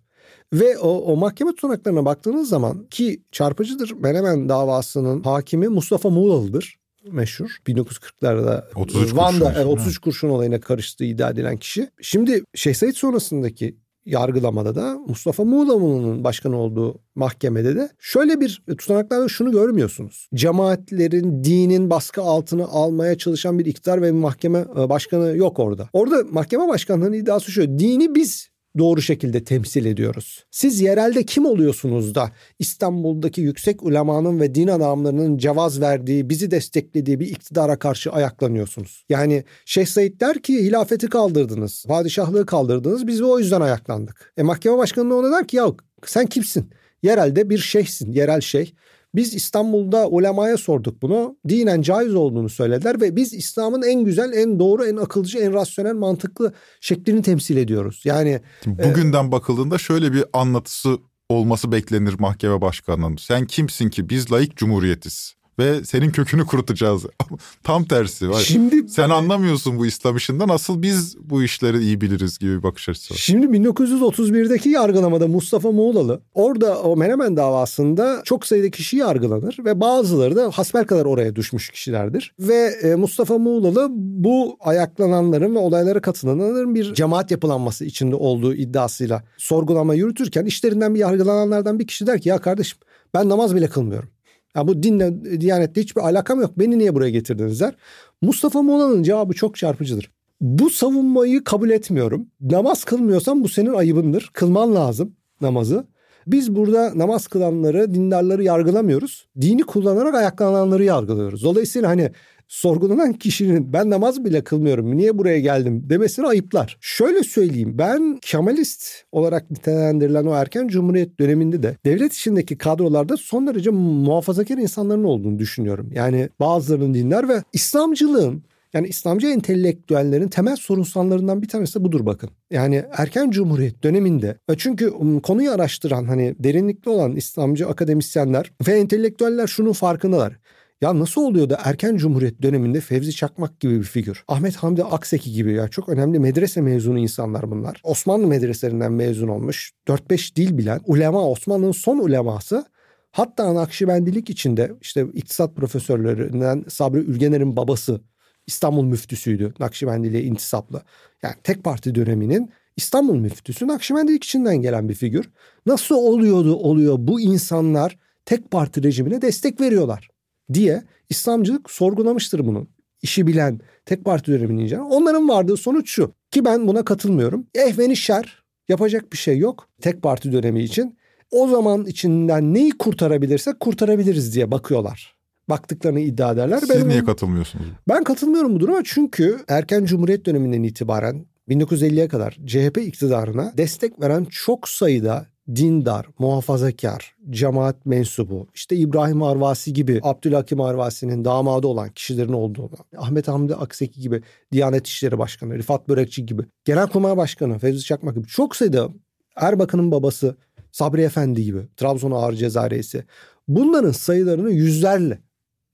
Ve o, o mahkeme tutanaklarına baktığınız zaman ki çarpıcıdır Menemen davasının hakimi Mustafa Muğlalı'dır meşhur. 1940'larda 33 Van'da kurşun. 33 kurşun olayına karıştığı iddia edilen kişi. Şimdi Şeyh Said sonrasındaki yargılamada da Mustafa Muğlamoğlu'nun başkan olduğu mahkemede de şöyle bir tutanaklarda şunu görmüyorsunuz. Cemaatlerin, dinin baskı altına almaya çalışan bir iktidar ve bir mahkeme e, başkanı yok orada. Orada mahkeme başkanlığının iddiası şu. Dini biz doğru şekilde temsil ediyoruz. Siz yerelde kim oluyorsunuz da İstanbul'daki yüksek ulemanın ve din adamlarının cevaz verdiği, bizi desteklediği bir iktidara karşı ayaklanıyorsunuz. Yani Şeyh Said der ki hilafeti kaldırdınız, padişahlığı kaldırdınız, biz o yüzden ayaklandık. E mahkeme başkanı ona der ki ya sen kimsin? Yerelde bir şeyhsin, yerel şeyh. Biz İstanbul'da ulemaya sorduk bunu. Dinen caiz olduğunu söylediler ve biz İslam'ın en güzel, en doğru, en akılcı, en rasyonel, mantıklı şeklini temsil ediyoruz. Yani Şimdi bugünden bakıldığında şöyle bir anlatısı olması beklenir mahkeme başkanının. Sen kimsin ki biz laik cumhuriyetiz ve senin kökünü kurutacağız. Tam tersi var. Şimdi Sen anlamıyorsun bu İslam işinden asıl biz bu işleri iyi biliriz gibi bir bakış açısı var. Şimdi 1931'deki yargılamada Mustafa Muğlalı orada o Menemen davasında çok sayıda kişi yargılanır ve bazıları da hasbel kadar oraya düşmüş kişilerdir. Ve e, Mustafa Muğlalı bu ayaklananların ve olaylara katılanların bir cemaat yapılanması içinde olduğu iddiasıyla sorgulama yürütürken işlerinden bir yargılananlardan bir kişi der ki ya kardeşim ben namaz bile kılmıyorum. Ya bu dinle, diyanetle hiçbir alakam yok. Beni niye buraya getirdiniz der. Mustafa Muğla'nın cevabı çok çarpıcıdır. Bu savunmayı kabul etmiyorum. Namaz kılmıyorsan bu senin ayıbındır. Kılman lazım namazı. Biz burada namaz kılanları, dindarları yargılamıyoruz. Dini kullanarak ayaklananları yargılıyoruz. Dolayısıyla hani sorgulanan kişinin ben namaz bile kılmıyorum niye buraya geldim demesini ayıplar. Şöyle söyleyeyim ben Kemalist olarak nitelendirilen o erken cumhuriyet döneminde de devlet içindeki kadrolarda son derece muhafazakar insanların olduğunu düşünüyorum. Yani bazılarının dinler ve İslamcılığın yani İslamcı entelektüellerin temel sorunsallarından bir tanesi de budur bakın. Yani erken cumhuriyet döneminde çünkü konuyu araştıran hani derinlikli olan İslamcı akademisyenler ve entelektüeller şunun farkındalar. Ya nasıl oluyor da erken cumhuriyet döneminde Fevzi Çakmak gibi bir figür, Ahmet Hamdi Akseki gibi ya çok önemli medrese mezunu insanlar bunlar. Osmanlı medreselerinden mezun olmuş, 4-5 dil bilen, ulema Osmanlı'nın son uleması Hatta Nakşibendilik içinde işte iktisat profesörlerinden Sabri Ülgener'in babası İstanbul müftüsüydü Nakşibendiliğe intisaplı. Yani tek parti döneminin İstanbul müftüsü Nakşibendilik içinden gelen bir figür. Nasıl oluyordu oluyor bu insanlar tek parti rejimine destek veriyorlar diye İslamcılık sorgulamıştır bunu. İşi bilen tek parti dönemini incelen. Onların vardığı sonuç şu ki ben buna katılmıyorum. Ehveni şer yapacak bir şey yok tek parti dönemi için. O zaman içinden neyi kurtarabilirsek kurtarabiliriz diye bakıyorlar baktıklarını iddia ederler. Siz ben niye katılmıyorsunuz? Ben katılmıyorum bu duruma çünkü erken Cumhuriyet döneminden itibaren 1950'ye kadar CHP iktidarına destek veren çok sayıda dindar, muhafazakar, cemaat mensubu, işte İbrahim Arvasi gibi Abdülhakim Arvasi'nin damadı olan kişilerin olduğunu, Ahmet Hamdi Akseki gibi Diyanet İşleri Başkanı, Rifat Börekçi gibi, Genelkurmay Başkanı Fevzi Çakmak gibi çok sayıda Erbakan'ın babası Sabri Efendi gibi, Trabzon Ağır Ceza Reisi. Bunların sayılarını yüzlerle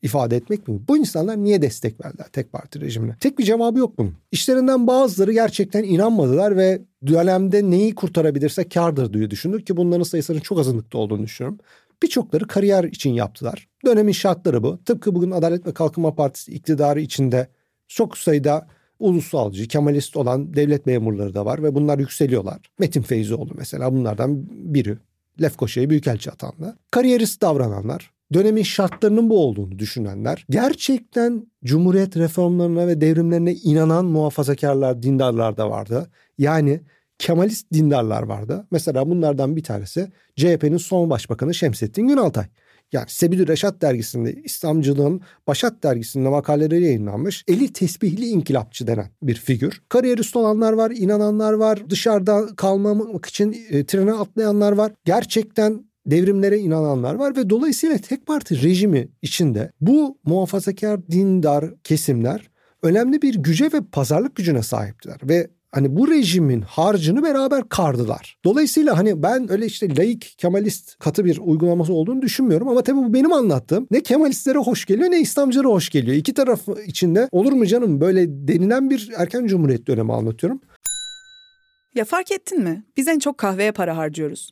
ifade etmek mi? Bu insanlar niye destek verdiler tek parti rejimine? Tek bir cevabı yok bunun. İşlerinden bazıları gerçekten inanmadılar ve dönemde neyi kurtarabilirse kardır diye düşündük ki bunların sayısının çok azınlıkta olduğunu düşünüyorum. Birçokları kariyer için yaptılar. Dönemin şartları bu. Tıpkı bugün Adalet ve Kalkınma Partisi iktidarı içinde çok sayıda ulusalcı, kemalist olan devlet memurları da var ve bunlar yükseliyorlar. Metin Feyzoğlu mesela bunlardan biri. Lefkoşa'ya büyükelçi atandı. Kariyerist davrananlar, dönemin şartlarının bu olduğunu düşünenler, gerçekten Cumhuriyet reformlarına ve devrimlerine inanan muhafazakarlar, dindarlar da vardı. Yani Kemalist dindarlar vardı. Mesela bunlardan bir tanesi CHP'nin son başbakanı Şemsettin Günaltay. Yani Sebil Reşat dergisinde İslamcılığın Başat dergisinde makaleleri yayınlanmış. Eli tesbihli inkılapçı denen bir figür. Kariyerist olanlar var, inananlar var, dışarıda kalmamak için e, trene atlayanlar var. Gerçekten devrimlere inananlar var ve dolayısıyla tek parti rejimi içinde bu muhafazakar dindar kesimler önemli bir güce ve pazarlık gücüne sahiptiler ve hani bu rejimin harcını beraber kardılar. Dolayısıyla hani ben öyle işte laik Kemalist katı bir uygulaması olduğunu düşünmüyorum ama tabii bu benim anlattığım ne Kemalistlere hoş geliyor ne İslamcılara hoş geliyor. İki taraf içinde olur mu canım böyle denilen bir erken cumhuriyet dönemi anlatıyorum. Ya fark ettin mi? Biz en çok kahveye para harcıyoruz.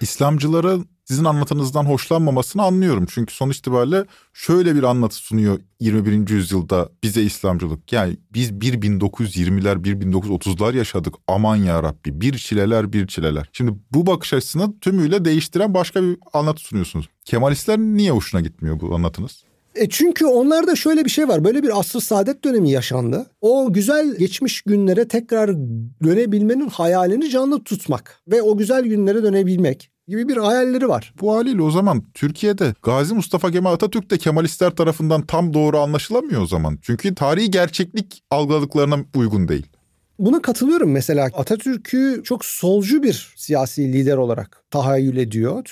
İslamcılara sizin anlatınızdan hoşlanmamasını anlıyorum. Çünkü sonuç itibariyle şöyle bir anlatı sunuyor 21. yüzyılda bize İslamcılık. Yani biz 1920'ler 1930'lar yaşadık aman ya Rabbi bir çileler bir çileler. Şimdi bu bakış açısını tümüyle değiştiren başka bir anlatı sunuyorsunuz. Kemalistler niye hoşuna gitmiyor bu anlatınız? E çünkü onlarda şöyle bir şey var. Böyle bir asr saadet dönemi yaşandı. O güzel geçmiş günlere tekrar dönebilmenin hayalini canlı tutmak ve o güzel günlere dönebilmek gibi bir hayalleri var. Bu haliyle o zaman Türkiye'de Gazi Mustafa Kemal Atatürk de Kemalistler tarafından tam doğru anlaşılamıyor o zaman. Çünkü tarihi gerçeklik algıladıklarına uygun değil. Buna katılıyorum mesela Atatürk'ü çok solcu bir siyasi lider olarak tahayyül ediyor.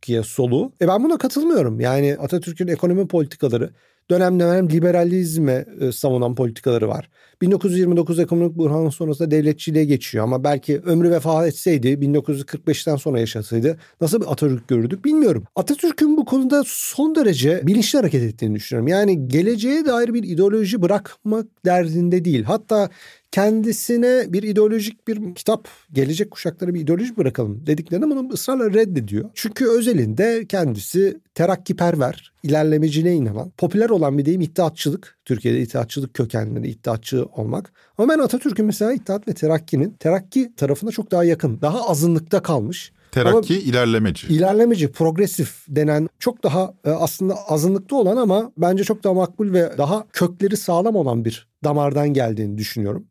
Türkiye solu. E ben buna katılmıyorum. Yani Atatürk'ün ekonomi politikaları dönem dönem liberalizme e, savunan politikaları var. 1929 ekonomik buhranın sonrasında devletçiliğe geçiyor ama belki ömrü vefa etseydi 1945'ten sonra yaşasaydı nasıl bir Atatürk görürdük bilmiyorum. Atatürk'ün bu konuda son derece bilinçli hareket ettiğini düşünüyorum. Yani geleceğe dair bir ideoloji bırakmak derdinde değil. Hatta kendisine bir ideolojik bir kitap gelecek kuşaklara bir ideoloji bırakalım dediklerinde bunu ısrarla reddediyor. Çünkü özelinde kendisi terakkiperver, ilerlemeciliğe inanan, popüler olan bir deyim iddiatçılık. Türkiye'de iddiatçılık kökenleri, iddiatçı olmak. Ama ben Atatürk'ün mesela iddiat ve terakkinin terakki tarafına çok daha yakın, daha azınlıkta kalmış. Terakki ama ilerlemeci. İlerlemeci, progresif denen çok daha e, aslında azınlıkta olan ama bence çok daha makbul ve daha kökleri sağlam olan bir damardan geldiğini düşünüyorum.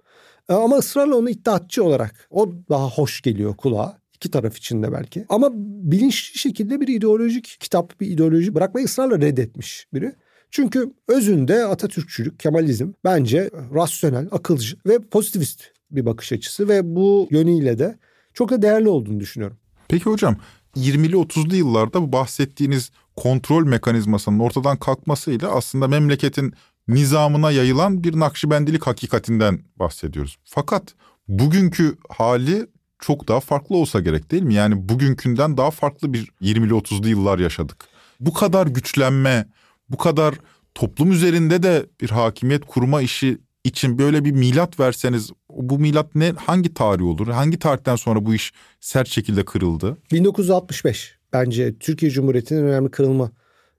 E, ama ısrarla onu iddiatçı olarak o daha hoş geliyor kulağa. İki taraf içinde belki. Ama bilinçli şekilde bir ideolojik kitap, bir ideoloji bırakmayı ısrarla reddetmiş biri. Çünkü özünde Atatürkçülük, Kemalizm bence rasyonel, akılcı ve pozitivist bir bakış açısı ve bu yönüyle de çok da değerli olduğunu düşünüyorum. Peki hocam 20'li 30'lu yıllarda bu bahsettiğiniz kontrol mekanizmasının ortadan kalkmasıyla aslında memleketin nizamına yayılan bir Nakşibendilik hakikatinden bahsediyoruz. Fakat bugünkü hali çok daha farklı olsa gerek değil mi? Yani bugünkünden daha farklı bir 20'li 30'lu yıllar yaşadık. bu kadar güçlenme, bu kadar toplum üzerinde de bir hakimiyet kurma işi için böyle bir milat verseniz bu milat ne hangi tarih olur? Hangi tarihten sonra bu iş sert şekilde kırıldı? 1965 bence Türkiye Cumhuriyeti'nin önemli kırılma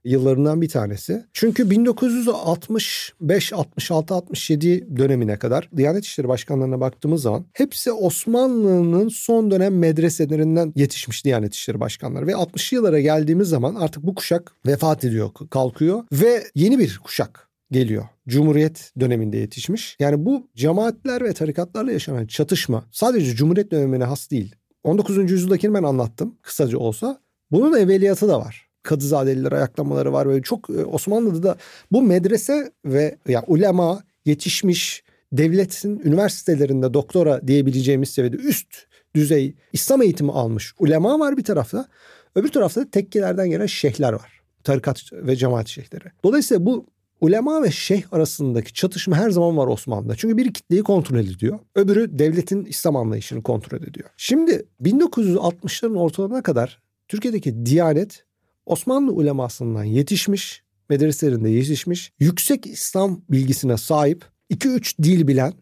yıllarından bir tanesi. Çünkü 1965, 66, 67 dönemine kadar Diyanet İşleri Başkanlarına baktığımız zaman hepsi Osmanlı'nın son dönem medreselerinden yetişmiş Diyanet İşleri Başkanları. Ve 60'lı yıllara geldiğimiz zaman artık bu kuşak vefat ediyor, kalkıyor ve yeni bir kuşak geliyor. Cumhuriyet döneminde yetişmiş. Yani bu cemaatler ve tarikatlarla yaşanan çatışma sadece Cumhuriyet dönemine has değil. 19. yüzyıldakini ben anlattım kısaca olsa. Bunun evveliyatı da var. Kadızadeliler ayaklamaları var. Böyle çok e, Osmanlı'da da bu medrese ve ya yani ulema yetişmiş devletin üniversitelerinde doktora diyebileceğimiz seviyede üst düzey İslam eğitimi almış ulema var bir tarafta. Öbür tarafta tekkelerden gelen şeyhler var. Tarikat ve cemaat şeyhleri. Dolayısıyla bu ulema ve şeyh arasındaki çatışma her zaman var Osmanlı'da. Çünkü biri kitleyi kontrol ediyor. Öbürü devletin İslam anlayışını kontrol ediyor. Şimdi 1960'ların ortalarına kadar Türkiye'deki Diyanet Osmanlı ulemasından yetişmiş, medreselerinde yetişmiş, yüksek İslam bilgisine sahip, 2-3 dil bilen,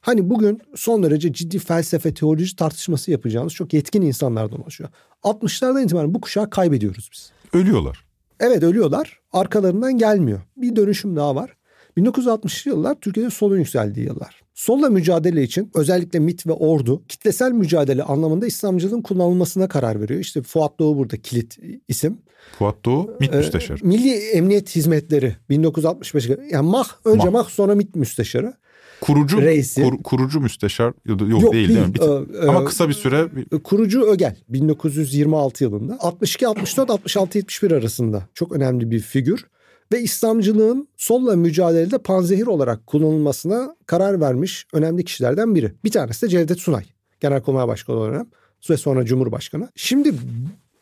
hani bugün son derece ciddi felsefe, teoloji tartışması yapacağımız çok yetkin insanlardan oluşuyor. 60'lardan itibaren bu kuşağı kaybediyoruz biz. Ölüyorlar. Evet ölüyorlar. Arkalarından gelmiyor. Bir dönüşüm daha var. 1960'lı yıllar Türkiye'de solun yükseldiği yıllar. Solla mücadele için özellikle MIT ve ordu kitlesel mücadele anlamında İslamcılığın kullanılmasına karar veriyor. İşte Fuat Doğu burada kilit isim. Fuat Doğu MİT Ee, müsteşarı. Milli Emniyet Hizmetleri 1965 yani MAH önce MAH. MAH, sonra MİT müsteşarı. Kurucu reisi. kur- kurucu müsteşar yok, yok, değil, değil. mi? Bir- Ee, Ama e, kısa bir süre bir- Kurucu Ögel 1926 yılında 62 64 66 71 arasında çok önemli bir figür ve İslamcılığın solla mücadelede panzehir olarak kullanılmasına karar vermiş önemli kişilerden biri. Bir tanesi de Cevdet Sunay. Genelkurmay Başkanı olarak ve sonra Cumhurbaşkanı. Şimdi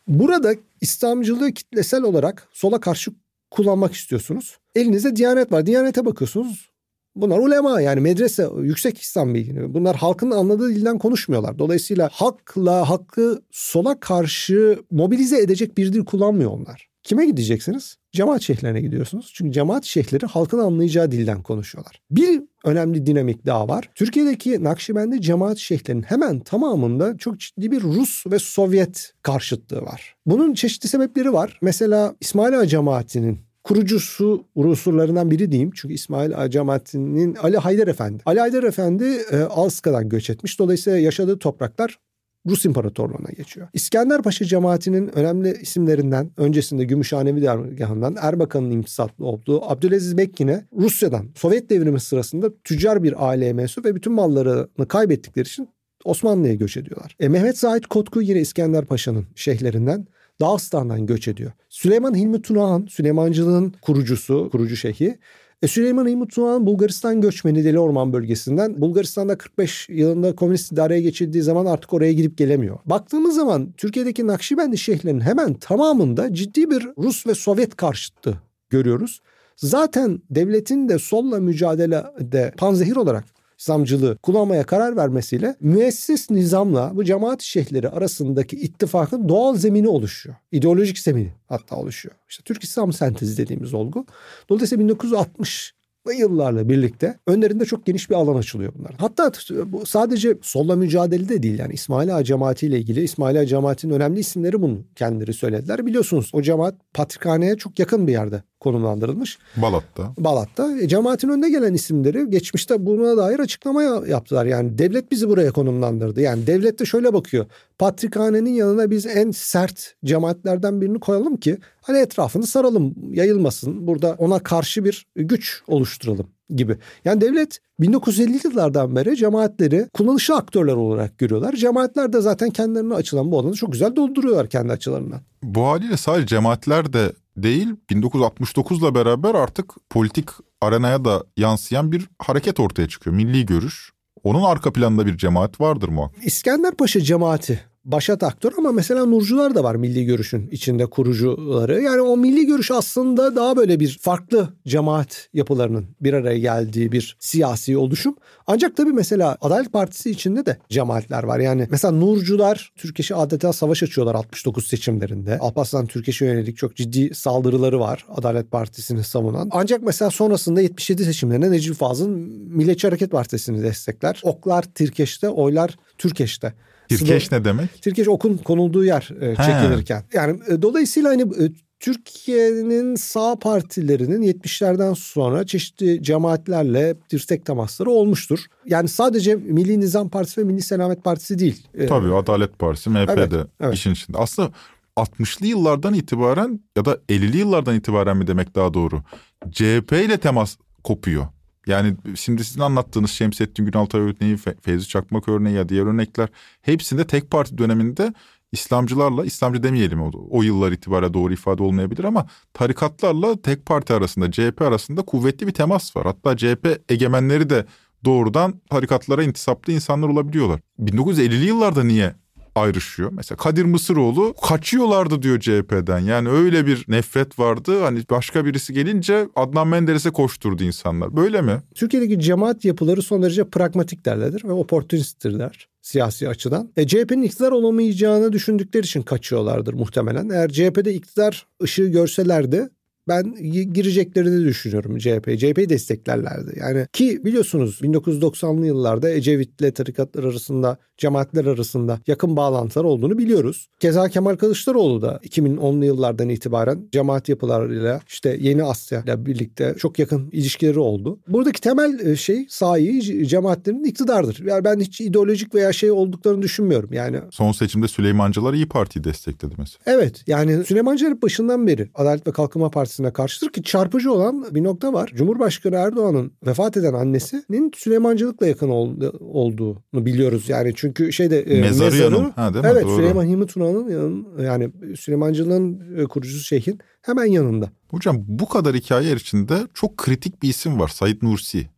burada İslamcılığı kitlesel olarak sola karşı kullanmak istiyorsunuz. Elinizde Diyanet var. Diyanete bakıyorsunuz. Bunlar ulema yani medrese, yüksek İslam bilgini. Bunlar halkın anladığı dilden konuşmuyorlar. Dolayısıyla hakla hakkı sola karşı mobilize edecek bir dil kullanmıyor onlar. Kime gideceksiniz? Cemaat şeyhlerine gidiyorsunuz. Çünkü cemaat şeyhleri halkın anlayacağı dilden konuşuyorlar. Bir önemli dinamik daha var. Türkiye'deki Nakşibendi cemaat şeyhlerinin hemen tamamında çok ciddi bir Rus ve Sovyet karşıtlığı var. Bunun çeşitli sebepleri var. Mesela İsmail Ağa cemaatinin kurucusu unsurlarından biri diyeyim. Çünkü İsmail Ağa cemaatinin Ali Haydar Efendi. Ali Haydar Efendi e, Alska'dan göç etmiş. Dolayısıyla yaşadığı topraklar Rus İmparatorluğu'na geçiyor. İskender Paşa cemaatinin önemli isimlerinden öncesinde Gümüşhanevi dergahından Erbakan'ın imtisatlı olduğu Abdülaziz Bekkin'e Rusya'dan Sovyet devrimi sırasında tüccar bir aileye mensup ve bütün mallarını kaybettikleri için Osmanlı'ya göç ediyorlar. E, Mehmet Zahit Kotku yine İskender Paşa'nın şeyhlerinden Dağıstan'dan göç ediyor. Süleyman Hilmi Tunahan, Süleymancılığın kurucusu, kurucu şeyhi. E Süleyman Tunahan Bulgaristan göçmeni Deli Orman bölgesinden. Bulgaristan'da 45 yılında komünist idareye geçildiği zaman artık oraya gidip gelemiyor. Baktığımız zaman Türkiye'deki Nakşibendi şeyhlerinin hemen tamamında ciddi bir Rus ve Sovyet karşıtlığı görüyoruz. Zaten devletin de solla mücadelede panzehir olarak İslamcılığı kullanmaya karar vermesiyle müessis nizamla bu cemaat şeyhleri arasındaki ittifakın doğal zemini oluşuyor. İdeolojik zemini hatta oluşuyor. İşte Türk İslam sentezi dediğimiz olgu. Dolayısıyla 1960 yıllarla birlikte önlerinde çok geniş bir alan açılıyor bunlar. Hatta bu sadece solla mücadelede değil yani İsmail Ağa cemaati ile ilgili İsmail Ağa cemaatinin önemli isimleri bunu kendileri söylediler. Biliyorsunuz o cemaat Patrikhane'ye çok yakın bir yerde konumlandırılmış. Balat'ta. Balat'ta. E, cemaatin önde gelen isimleri geçmişte buna dair açıklama yaptılar. Yani devlet bizi buraya konumlandırdı. Yani devlet de şöyle bakıyor. Patrikhanenin yanına biz en sert cemaatlerden birini koyalım ki hani etrafını saralım, yayılmasın. Burada ona karşı bir güç oluşturalım gibi. Yani devlet 1950'li yıllardan beri cemaatleri kullanışlı aktörler olarak görüyorlar. Cemaatler de zaten kendilerine açılan bu alanı çok güzel dolduruyorlar kendi açılarından. Bu haliyle sadece cemaatler de değil 1969'la beraber artık politik arenaya da yansıyan bir hareket ortaya çıkıyor. Milli görüş. Onun arka planında bir cemaat vardır muhakkak. İskender Paşa cemaati başat aktör ama mesela Nurcular da var Milli Görüş'ün içinde kurucuları. Yani o Milli Görüş aslında daha böyle bir farklı cemaat yapılarının bir araya geldiği bir siyasi oluşum. Ancak tabii mesela Adalet Partisi içinde de cemaatler var. Yani mesela Nurcular Türkeş'e adeta savaş açıyorlar 69 seçimlerinde. Alparslan Türkeş'e yönelik çok ciddi saldırıları var Adalet Partisi'ni savunan. Ancak mesela sonrasında 77 seçimlerinde Necip Fazıl Milliyetçi Hareket Partisi'ni destekler. Oklar Türkeş'te, oylar Türkeş'te. Tirkeş ne demek? Tirkeş okun konulduğu yer e, çekilirken. Yani e, dolayısıyla hani e, Türkiye'nin sağ partilerinin 70'lerden sonra çeşitli cemaatlerle dirsek temasları olmuştur. Yani sadece Milli Nizam Partisi ve Milli Selamet Partisi değil. E, Tabii Adalet Partisi, MHP Evet, de evet. işin içinde. Aslında 60'lı yıllardan itibaren ya da 50'li yıllardan itibaren mi demek daha doğru? CHP ile temas kopuyor. Yani şimdi sizin anlattığınız Şemsettin Günaltay örneği, Fe- Fevzi Çakmak örneği ya diğer örnekler hepsinde tek parti döneminde İslamcılarla, İslamcı demeyelim o, o yıllar itibariyle doğru ifade olmayabilir ama tarikatlarla tek parti arasında, CHP arasında kuvvetli bir temas var. Hatta CHP egemenleri de doğrudan tarikatlara intisaplı insanlar olabiliyorlar. 1950'li yıllarda niye ayrışıyor? Mesela Kadir Mısıroğlu kaçıyorlardı diyor CHP'den. Yani öyle bir nefret vardı. Hani başka birisi gelince Adnan Menderes'e koşturdu insanlar. Böyle mi? Türkiye'deki cemaat yapıları son derece pragmatik derlerdir ve oportunisttirler siyasi açıdan. E, CHP'nin iktidar olamayacağını düşündükleri için kaçıyorlardır muhtemelen. Eğer CHP'de iktidar ışığı görselerdi ben gireceklerini düşünüyorum CHP. CHP'yi desteklerlerdi. Yani ki biliyorsunuz 1990'lı yıllarda Ecevit'le tarikatlar arasında, cemaatler arasında yakın bağlantılar olduğunu biliyoruz. Keza Kemal Kılıçdaroğlu da 2010'lu yıllardan itibaren cemaat yapılarıyla işte Yeni Asya ile birlikte çok yakın ilişkileri oldu. Buradaki temel e, şey sahi cemaatlerin iktidardır. Yani ben hiç ideolojik veya şey olduklarını düşünmüyorum. Yani Son seçimde Süleymancılar İyi Parti'yi destekledi mesela. Evet yani Süleyman Çelebi başından beri Adalet ve Kalkınma Partisi'ne karşıdır ki çarpıcı olan bir nokta var. Cumhurbaşkanı Erdoğan'ın vefat eden annesinin Süleymancılıkla yakın ol- olduğunu biliyoruz. Yani çünkü şeyde e, Mezarı yanı. Ha, değil mi? Evet Doğru. Süleyman Hilmi Tuna'nın yani Süleymancılığın e, kurucusu şeyhin hemen yanında. Hocam bu kadar hikaye içinde çok kritik bir isim var. Said Nursi.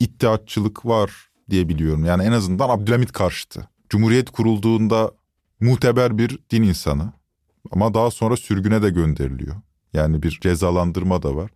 İttihatçılık var diye biliyorum. Yani en azından Abdülhamit karşıtı. Cumhuriyet kurulduğunda muteber bir din insanı. Ama daha sonra sürgüne de gönderiliyor. Yani bir cezalandırma da var.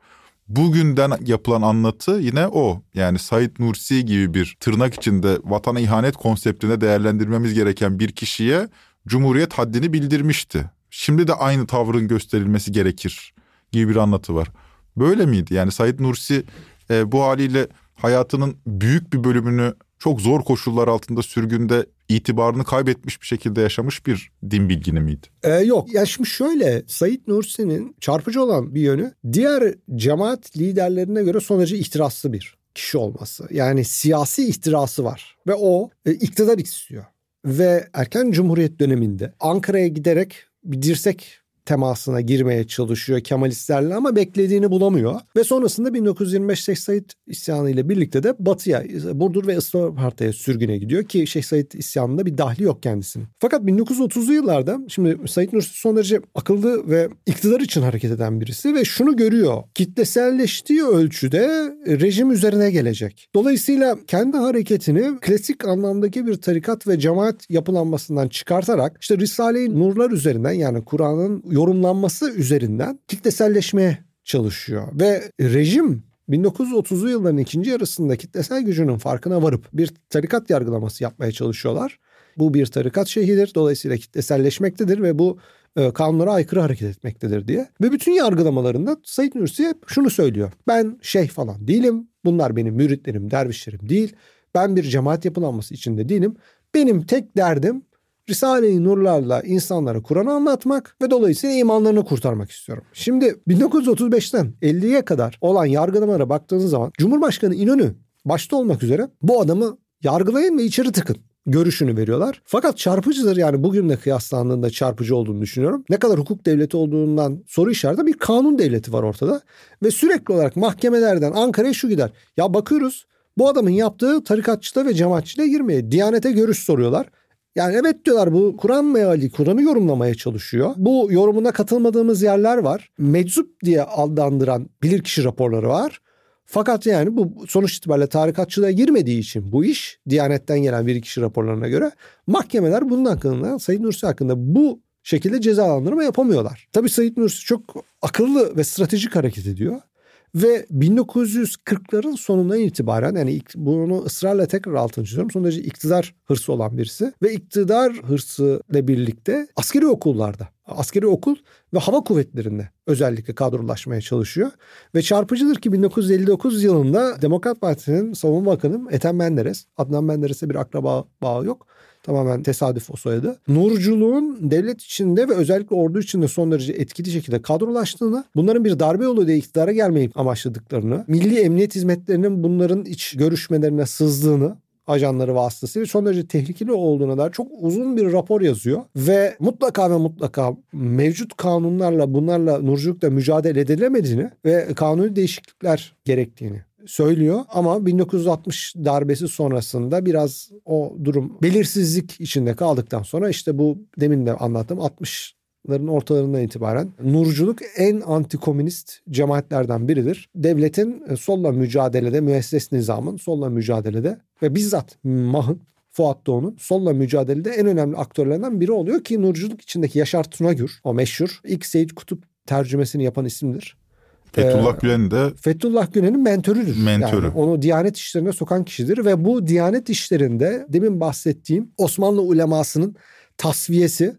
Bugünden yapılan anlatı yine o. Yani Said Nursi gibi bir tırnak içinde vatana ihanet konseptine değerlendirmemiz gereken bir kişiye Cumhuriyet haddini bildirmişti. Şimdi de aynı tavrın gösterilmesi gerekir gibi bir anlatı var. Böyle miydi? Yani Said Nursi e, bu haliyle hayatının büyük bir bölümünü çok zor koşullar altında sürgünde itibarını kaybetmiş bir şekilde yaşamış bir din bilgini miydi? Ee, yok. Ya şimdi şöyle Said Nursi'nin çarpıcı olan bir yönü diğer cemaat liderlerine göre son derece ihtiraslı bir kişi olması. Yani siyasi ihtirası var ve o e, iktidar istiyor. Ve erken cumhuriyet döneminde Ankara'ya giderek bir dirsek temasına girmeye çalışıyor Kemalistlerle ama beklediğini bulamıyor. Ve sonrasında 1925 Şeyh Said isyanı ile birlikte de batıya, Burdur ve Isparta'ya sürgüne gidiyor ki Şeyh Said isyanında bir dahli yok kendisinin. Fakat 1930'lu yıllarda şimdi Said Nursi son derece akıllı ve iktidar için hareket eden birisi ve şunu görüyor. Kitleselleştiği ölçüde rejim üzerine gelecek. Dolayısıyla kendi hareketini klasik anlamdaki bir tarikat ve cemaat yapılanmasından çıkartarak işte Risale-i Nurlar üzerinden yani Kur'an'ın yorumlanması üzerinden kitleselleşmeye çalışıyor. Ve rejim 1930'lu yılların ikinci yarısında kitlesel gücünün farkına varıp bir tarikat yargılaması yapmaya çalışıyorlar. Bu bir tarikat şeyhidir. Dolayısıyla kitleselleşmektedir ve bu e, kanunlara aykırı hareket etmektedir diye. Ve bütün yargılamalarında Said Nursi hep şunu söylüyor. Ben şeyh falan değilim. Bunlar benim müritlerim, dervişlerim değil. Ben bir cemaat yapılanması içinde değilim. Benim tek derdim Risale-i Nurlarla insanlara Kur'an'ı anlatmak ve dolayısıyla imanlarını kurtarmak istiyorum. Şimdi 1935'ten 50'ye kadar olan yargılamalara baktığınız zaman Cumhurbaşkanı İnönü başta olmak üzere bu adamı yargılayın ve içeri tıkın görüşünü veriyorlar. Fakat çarpıcıdır yani bugünle kıyaslandığında çarpıcı olduğunu düşünüyorum. Ne kadar hukuk devleti olduğundan soru işareti bir kanun devleti var ortada. Ve sürekli olarak mahkemelerden Ankara'ya şu gider. Ya bakıyoruz bu adamın yaptığı tarikatçıda ve cemaatçılığa girmeye. Diyanete görüş soruyorlar. Yani evet diyorlar bu Kur'an meali, Kur'an'ı yorumlamaya çalışıyor. Bu yorumuna katılmadığımız yerler var. Meczup diye adlandıran bilirkişi raporları var. Fakat yani bu sonuç itibariyle tarikatçılığa girmediği için bu iş Diyanet'ten gelen bir kişi raporlarına göre mahkemeler bunun hakkında Sayın Nursi hakkında bu şekilde cezalandırma yapamıyorlar. Tabii Sayın Nursi çok akıllı ve stratejik hareket ediyor. Ve 1940'ların sonundan itibaren yani bunu ısrarla tekrar altını çiziyorum. Son derece iktidar hırsı olan birisi. Ve iktidar hırsı ile birlikte askeri okullarda, askeri okul ve hava kuvvetlerinde özellikle kadrolaşmaya çalışıyor. Ve çarpıcıdır ki 1959 yılında Demokrat Parti'nin savunma bakanı Ethem Menderes, Adnan Menderes'e bir akraba bağı yok Tamamen tesadüf o soyadı. Nurculuğun devlet içinde ve özellikle ordu içinde son derece etkili şekilde kadrolaştığını, bunların bir darbe yolu diye iktidara gelmeyi amaçladıklarını, milli emniyet hizmetlerinin bunların iç görüşmelerine sızdığını ajanları vasıtasıyla son derece tehlikeli olduğuna dair çok uzun bir rapor yazıyor ve mutlaka ve mutlaka mevcut kanunlarla bunlarla nurculukla mücadele edilemediğini ve kanuni değişiklikler gerektiğini söylüyor ama 1960 darbesi sonrasında biraz o durum belirsizlik içinde kaldıktan sonra işte bu demin de anlattım 60 ların ortalarından itibaren nurculuk en antikomünist cemaatlerden biridir. Devletin e, solla mücadelede, müesses nizamın solla mücadelede ve bizzat Mah'ın Fuat Doğu'nun solla mücadelede en önemli aktörlerinden biri oluyor ki nurculuk içindeki Yaşar Tunagür o meşhur ilk Seyit Kutup tercümesini yapan isimdir. Fethullah ee, Gülen de Fethullah Gülen'in mentörüdür. Mentörü. Yani onu Diyanet işlerine sokan kişidir ve bu Diyanet işlerinde demin bahsettiğim Osmanlı ulemasının tasfiyesi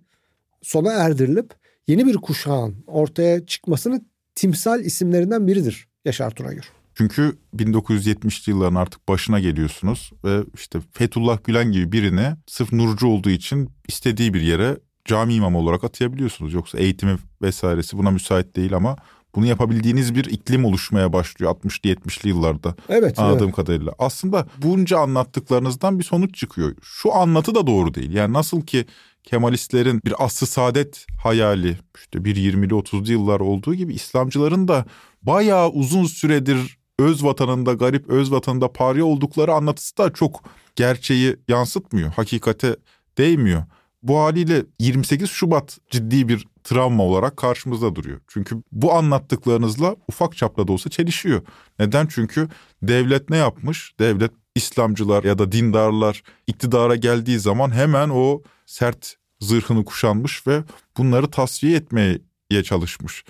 sona erdirilip yeni bir kuşağın ortaya çıkmasının timsal isimlerinden biridir Yaşar Tunagür. Çünkü 1970'li yılların artık başına geliyorsunuz ve işte Fethullah Gülen gibi birini sırf nurcu olduğu için istediği bir yere cami imamı olarak atayabiliyorsunuz. Yoksa eğitimi vesairesi buna müsait değil ama bunu yapabildiğiniz bir iklim oluşmaya başlıyor 60'lı 70'li yıllarda. Evet. Anladığım evet. kadarıyla. Aslında bunca anlattıklarınızdan bir sonuç çıkıyor. Şu anlatı da doğru değil. Yani nasıl ki Kemalistlerin bir aslı saadet hayali işte bir 20'li 30'lu yıllar olduğu gibi İslamcıların da bayağı uzun süredir öz vatanında garip öz vatanında parya oldukları anlatısı da çok gerçeği yansıtmıyor. Hakikate değmiyor. Bu haliyle 28 Şubat ciddi bir travma olarak karşımızda duruyor. Çünkü bu anlattıklarınızla ufak çapta da olsa çelişiyor. Neden? Çünkü devlet ne yapmış? Devlet İslamcılar ya da dindarlar iktidara geldiği zaman hemen o sert zırhını kuşanmış ve bunları tasfiye etmeye çalışmış.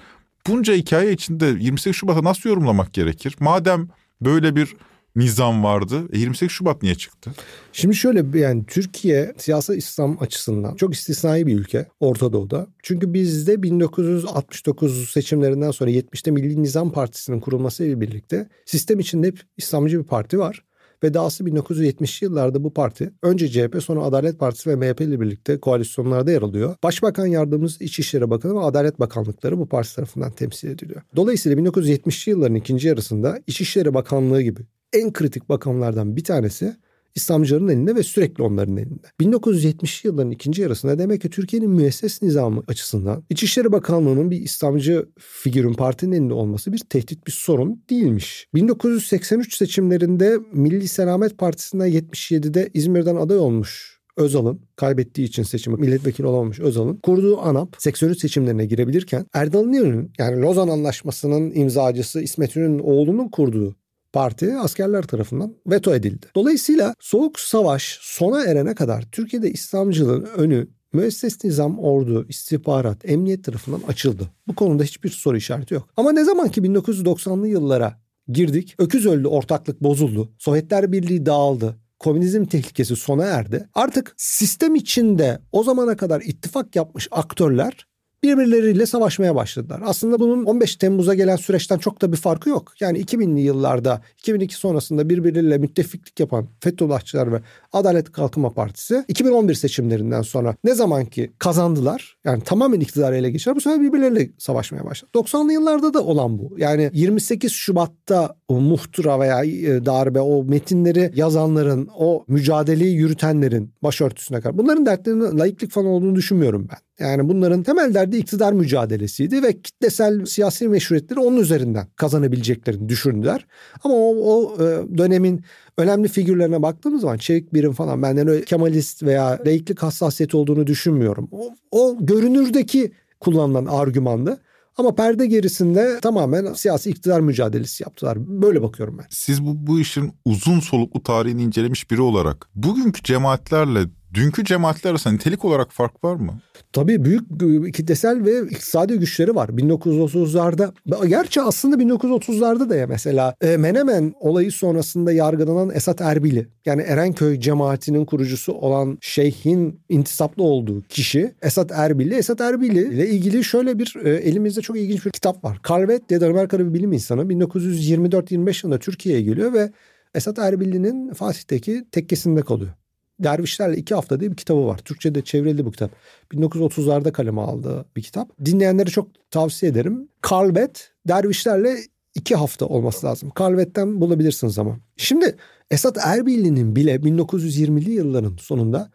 Bunca hikaye içinde 28 Şubat'ı nasıl yorumlamak gerekir? Madem böyle bir nizam vardı. E 28 Şubat niye çıktı? Şimdi şöyle yani Türkiye siyasal İslam açısından çok istisnai bir ülke Orta Doğu'da. Çünkü bizde 1969 seçimlerinden sonra 70'te Milli Nizam Partisi'nin kurulması ile birlikte sistem içinde hep İslamcı bir parti var. Ve dahası 1970'li yıllarda bu parti önce CHP sonra Adalet Partisi ve MHP ile birlikte koalisyonlarda yer alıyor. Başbakan Yardımcısı İçişleri Bakanı ve Adalet Bakanlıkları bu parti tarafından temsil ediliyor. Dolayısıyla 1970'li yılların ikinci yarısında İçişleri Bakanlığı gibi en kritik bakanlardan bir tanesi İslamcıların elinde ve sürekli onların elinde. 1970'li yılların ikinci yarısında demek ki Türkiye'nin müesses nizamı açısından İçişleri Bakanlığı'nın bir İslamcı figürün partinin elinde olması bir tehdit bir sorun değilmiş. 1983 seçimlerinde Milli Selamet Partisi'nden 77'de İzmir'den aday olmuş Özal'ın kaybettiği için seçimi milletvekili olamamış Özal'ın kurduğu ANAP 83 seçimlerine girebilirken Erdal İnönü'nün yani Lozan Anlaşması'nın imzacısı İsmet İnönü'nün oğlunun kurduğu parti askerler tarafından veto edildi. Dolayısıyla Soğuk Savaş sona erene kadar Türkiye'de İslamcılığın önü müesses nizam, ordu, istihbarat, emniyet tarafından açıldı. Bu konuda hiçbir soru işareti yok. Ama ne zaman ki 1990'lı yıllara girdik, öküz öldü, ortaklık bozuldu, Sovyetler Birliği dağıldı, komünizm tehlikesi sona erdi. Artık sistem içinde o zamana kadar ittifak yapmış aktörler birbirleriyle savaşmaya başladılar. Aslında bunun 15 Temmuz'a gelen süreçten çok da bir farkı yok. Yani 2000'li yıllarda 2002 sonrasında birbirleriyle müttefiklik yapan Fethullahçılar ve Adalet Kalkınma Partisi 2011 seçimlerinden sonra ne zaman ki kazandılar yani tamamen iktidarı ele geçirdiler bu sefer birbirleriyle savaşmaya başladı. 90'lı yıllarda da olan bu. Yani 28 Şubat'ta o muhtıra veya e, darbe o metinleri yazanların o mücadeleyi yürütenlerin başörtüsüne kadar bunların dertlerinin laiklik falan olduğunu düşünmüyorum ben. Yani bunların temel derdi iktidar mücadelesiydi ve kitlesel siyasi meşruiyetleri onun üzerinden kazanabileceklerini düşündüler. Ama o, o e, dönemin önemli figürlerine baktığımız zaman Çevik Birim falan benden öyle Kemalist veya laiklik hassasiyeti olduğunu düşünmüyorum. O, o görünürdeki kullanılan argümandı. Ama perde gerisinde tamamen siyasi iktidar mücadelesi yaptılar. Böyle bakıyorum ben. Siz bu, bu işin uzun soluklu tarihini incelemiş biri olarak bugünkü cemaatlerle dünkü cemaatler arasında nitelik olarak fark var mı? Tabii büyük kitlesel ve iktisadi güçleri var. 1930'larda gerçi aslında 1930'larda da ya mesela e, Menemen olayı sonrasında yargılanan Esat Erbili yani Erenköy cemaatinin kurucusu olan şeyhin intisaplı olduğu kişi Esat Erbili. Esat Erbili ile ilgili şöyle bir e, elimizde çok ilginç bir kitap var. Calvet diye Danimarkalı bir bilim insanı 1924-25 yılında Türkiye'ye geliyor ve Esat Erbili'nin Fatih'teki tekkesinde kalıyor. Dervişlerle iki hafta diye bir kitabı var. Türkçe'de çevrildi bu kitap. 1930'larda kaleme aldığı bir kitap. Dinleyenlere çok tavsiye ederim. Kalbet Dervişlerle iki hafta olması lazım. Kalbet'ten bulabilirsiniz ama. Şimdi Esat Erbil'in bile 1920'li yılların sonunda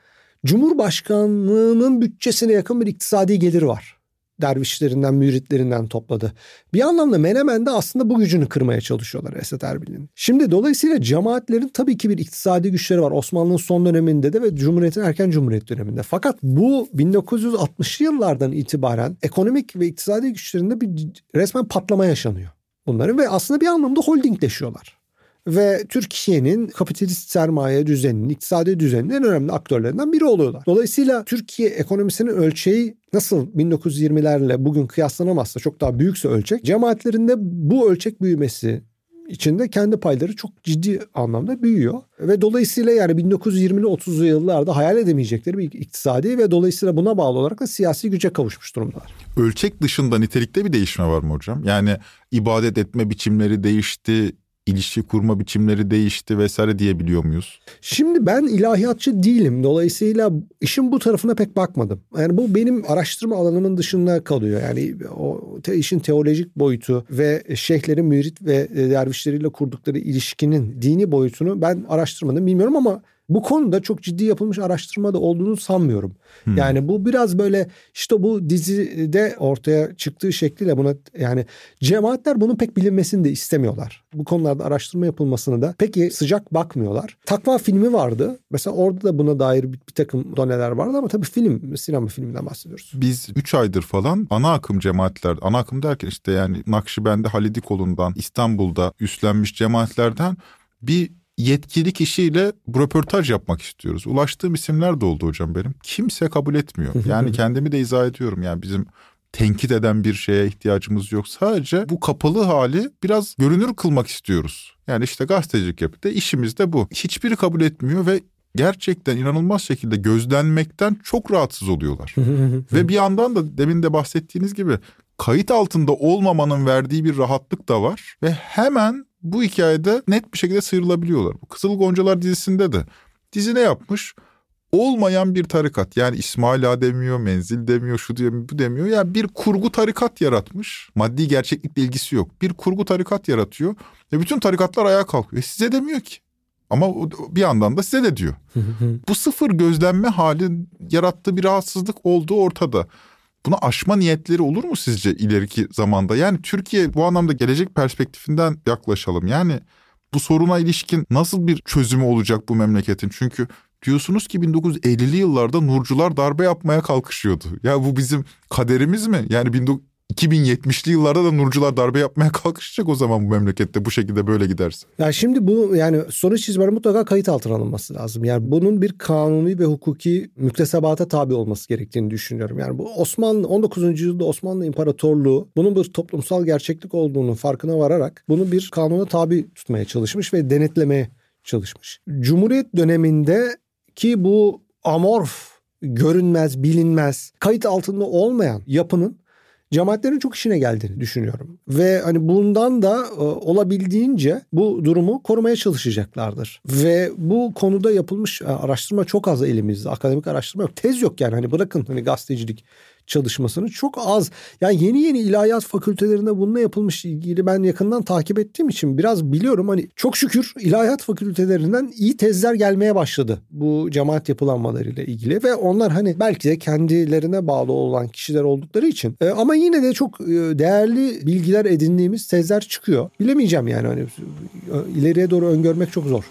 Cumhurbaşkanlığının bütçesine yakın bir iktisadi gelir var dervişlerinden, müritlerinden topladı. Bir anlamda Menemen'de aslında bu gücünü kırmaya çalışıyorlar Esat Erbil'in. Şimdi dolayısıyla cemaatlerin tabii ki bir iktisadi güçleri var. Osmanlı'nın son döneminde de ve Cumhuriyet'in erken Cumhuriyet döneminde. Fakat bu 1960'lı yıllardan itibaren ekonomik ve iktisadi güçlerinde bir resmen patlama yaşanıyor bunların ve aslında bir anlamda holdingleşiyorlar ve Türkiye'nin kapitalist sermaye düzeninin, iktisadi düzeninin en önemli aktörlerinden biri oluyorlar. Dolayısıyla Türkiye ekonomisinin ölçeği nasıl 1920'lerle bugün kıyaslanamazsa çok daha büyükse ölçek, cemaatlerinde bu ölçek büyümesi içinde kendi payları çok ciddi anlamda büyüyor. Ve dolayısıyla yani 1920'li 30'lu yıllarda hayal edemeyecekleri bir iktisadi ve dolayısıyla buna bağlı olarak da siyasi güce kavuşmuş durumdalar. Ölçek dışında nitelikte bir değişme var mı hocam? Yani ibadet etme biçimleri değişti, ilişki kurma biçimleri değişti vesaire diyebiliyor muyuz? Şimdi ben ilahiyatçı değilim. Dolayısıyla işin bu tarafına pek bakmadım. Yani bu benim araştırma alanımın dışında kalıyor. Yani o te, işin teolojik boyutu ve şeyhlerin mürit ve e, dervişleriyle kurdukları ilişkinin dini boyutunu ben araştırmadım bilmiyorum ama bu konuda çok ciddi yapılmış araştırma da olduğunu sanmıyorum. Hmm. Yani bu biraz böyle işte bu dizide ortaya çıktığı şekliyle buna yani cemaatler bunun pek bilinmesini de istemiyorlar. Bu konularda araştırma yapılmasını da peki sıcak bakmıyorlar. Takva filmi vardı. Mesela orada da buna dair bir, bir takım doneler vardı ama tabii film, sinema filminden bahsediyoruz. Biz 3 aydır falan ana akım cemaatler, ana akım derken işte yani Nakşibendi Halidikoğlu'ndan İstanbul'da üstlenmiş cemaatlerden bir yetkili kişiyle röportaj yapmak istiyoruz. Ulaştığım isimler de oldu hocam benim. Kimse kabul etmiyor. Yani kendimi de izah ediyorum. Yani bizim tenkit eden bir şeye ihtiyacımız yok. Sadece bu kapalı hali biraz görünür kılmak istiyoruz. Yani işte gazetecilik yapıp da işimiz de bu. Hiçbiri kabul etmiyor ve gerçekten inanılmaz şekilde gözlenmekten çok rahatsız oluyorlar. ve bir yandan da demin de bahsettiğiniz gibi kayıt altında olmamanın verdiği bir rahatlık da var ve hemen bu hikayede net bir şekilde sıyrılabiliyorlar. Bu Kızıl Goncalar dizisinde de dizi ne yapmış? Olmayan bir tarikat yani İsmaila demiyor, menzil demiyor, şu demiyor, bu demiyor. Yani bir kurgu tarikat yaratmış. Maddi gerçeklikle ilgisi yok. Bir kurgu tarikat yaratıyor ve bütün tarikatlar ayağa kalkıyor. E size demiyor ki. Ama bir yandan da size de diyor. bu sıfır gözlenme hali yarattığı bir rahatsızlık olduğu ortada. Buna aşma niyetleri olur mu sizce ileriki zamanda? Yani Türkiye bu anlamda gelecek perspektifinden yaklaşalım. Yani bu soruna ilişkin nasıl bir çözümü olacak bu memleketin? Çünkü diyorsunuz ki 1950'li yıllarda Nurcular darbe yapmaya kalkışıyordu. Ya bu bizim kaderimiz mi? Yani 2070'li yıllarda da Nurcular darbe yapmaya kalkışacak o zaman bu memlekette bu şekilde böyle giderse. Ya şimdi bu yani sonuç çizmeleri mutlaka kayıt altına alınması lazım. Yani bunun bir kanuni ve hukuki müktesebata tabi olması gerektiğini düşünüyorum. Yani bu Osmanlı 19. yüzyılda Osmanlı İmparatorluğu bunun bir toplumsal gerçeklik olduğunu farkına vararak bunu bir kanuna tabi tutmaya çalışmış ve denetlemeye çalışmış. Cumhuriyet döneminde ki bu amorf, görünmez, bilinmez, kayıt altında olmayan yapının cemaatlerin çok işine geldiğini düşünüyorum. Ve hani bundan da e, olabildiğince bu durumu korumaya çalışacaklardır. Ve bu konuda yapılmış e, araştırma çok az elimizde. Akademik araştırma yok. Tez yok yani. Hani bırakın hani gazetecilik çalışmasını çok az. Yani yeni yeni ilahiyat fakültelerinde bununla yapılmış ilgili ben yakından takip ettiğim için biraz biliyorum. Hani çok şükür ilahiyat fakültelerinden iyi tezler gelmeye başladı bu cemaat yapılanmalarıyla ilgili ve onlar hani belki de kendilerine bağlı olan kişiler oldukları için e, ama yine de çok e, değerli bilgiler edindiğimiz tezler çıkıyor. Bilemeyeceğim yani hani e, ileriye doğru öngörmek çok zor.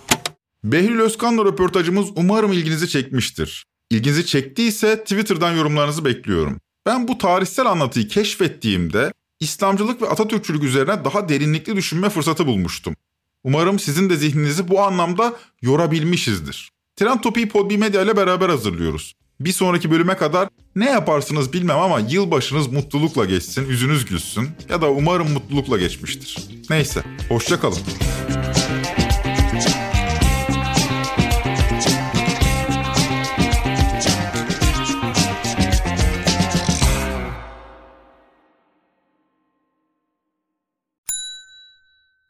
Behlül Özkan'la röportajımız umarım ilginizi çekmiştir. İlginizi çektiyse Twitter'dan yorumlarınızı bekliyorum. Ben bu tarihsel anlatıyı keşfettiğimde İslamcılık ve Atatürkçülük üzerine daha derinlikli düşünme fırsatı bulmuştum. Umarım sizin de zihninizi bu anlamda yorabilmişizdir. Trend Topi'yi Podbi Medya ile beraber hazırlıyoruz. Bir sonraki bölüme kadar ne yaparsınız bilmem ama yılbaşınız mutlulukla geçsin, yüzünüz gülsün ya da umarım mutlulukla geçmiştir. Neyse, hoşçakalın.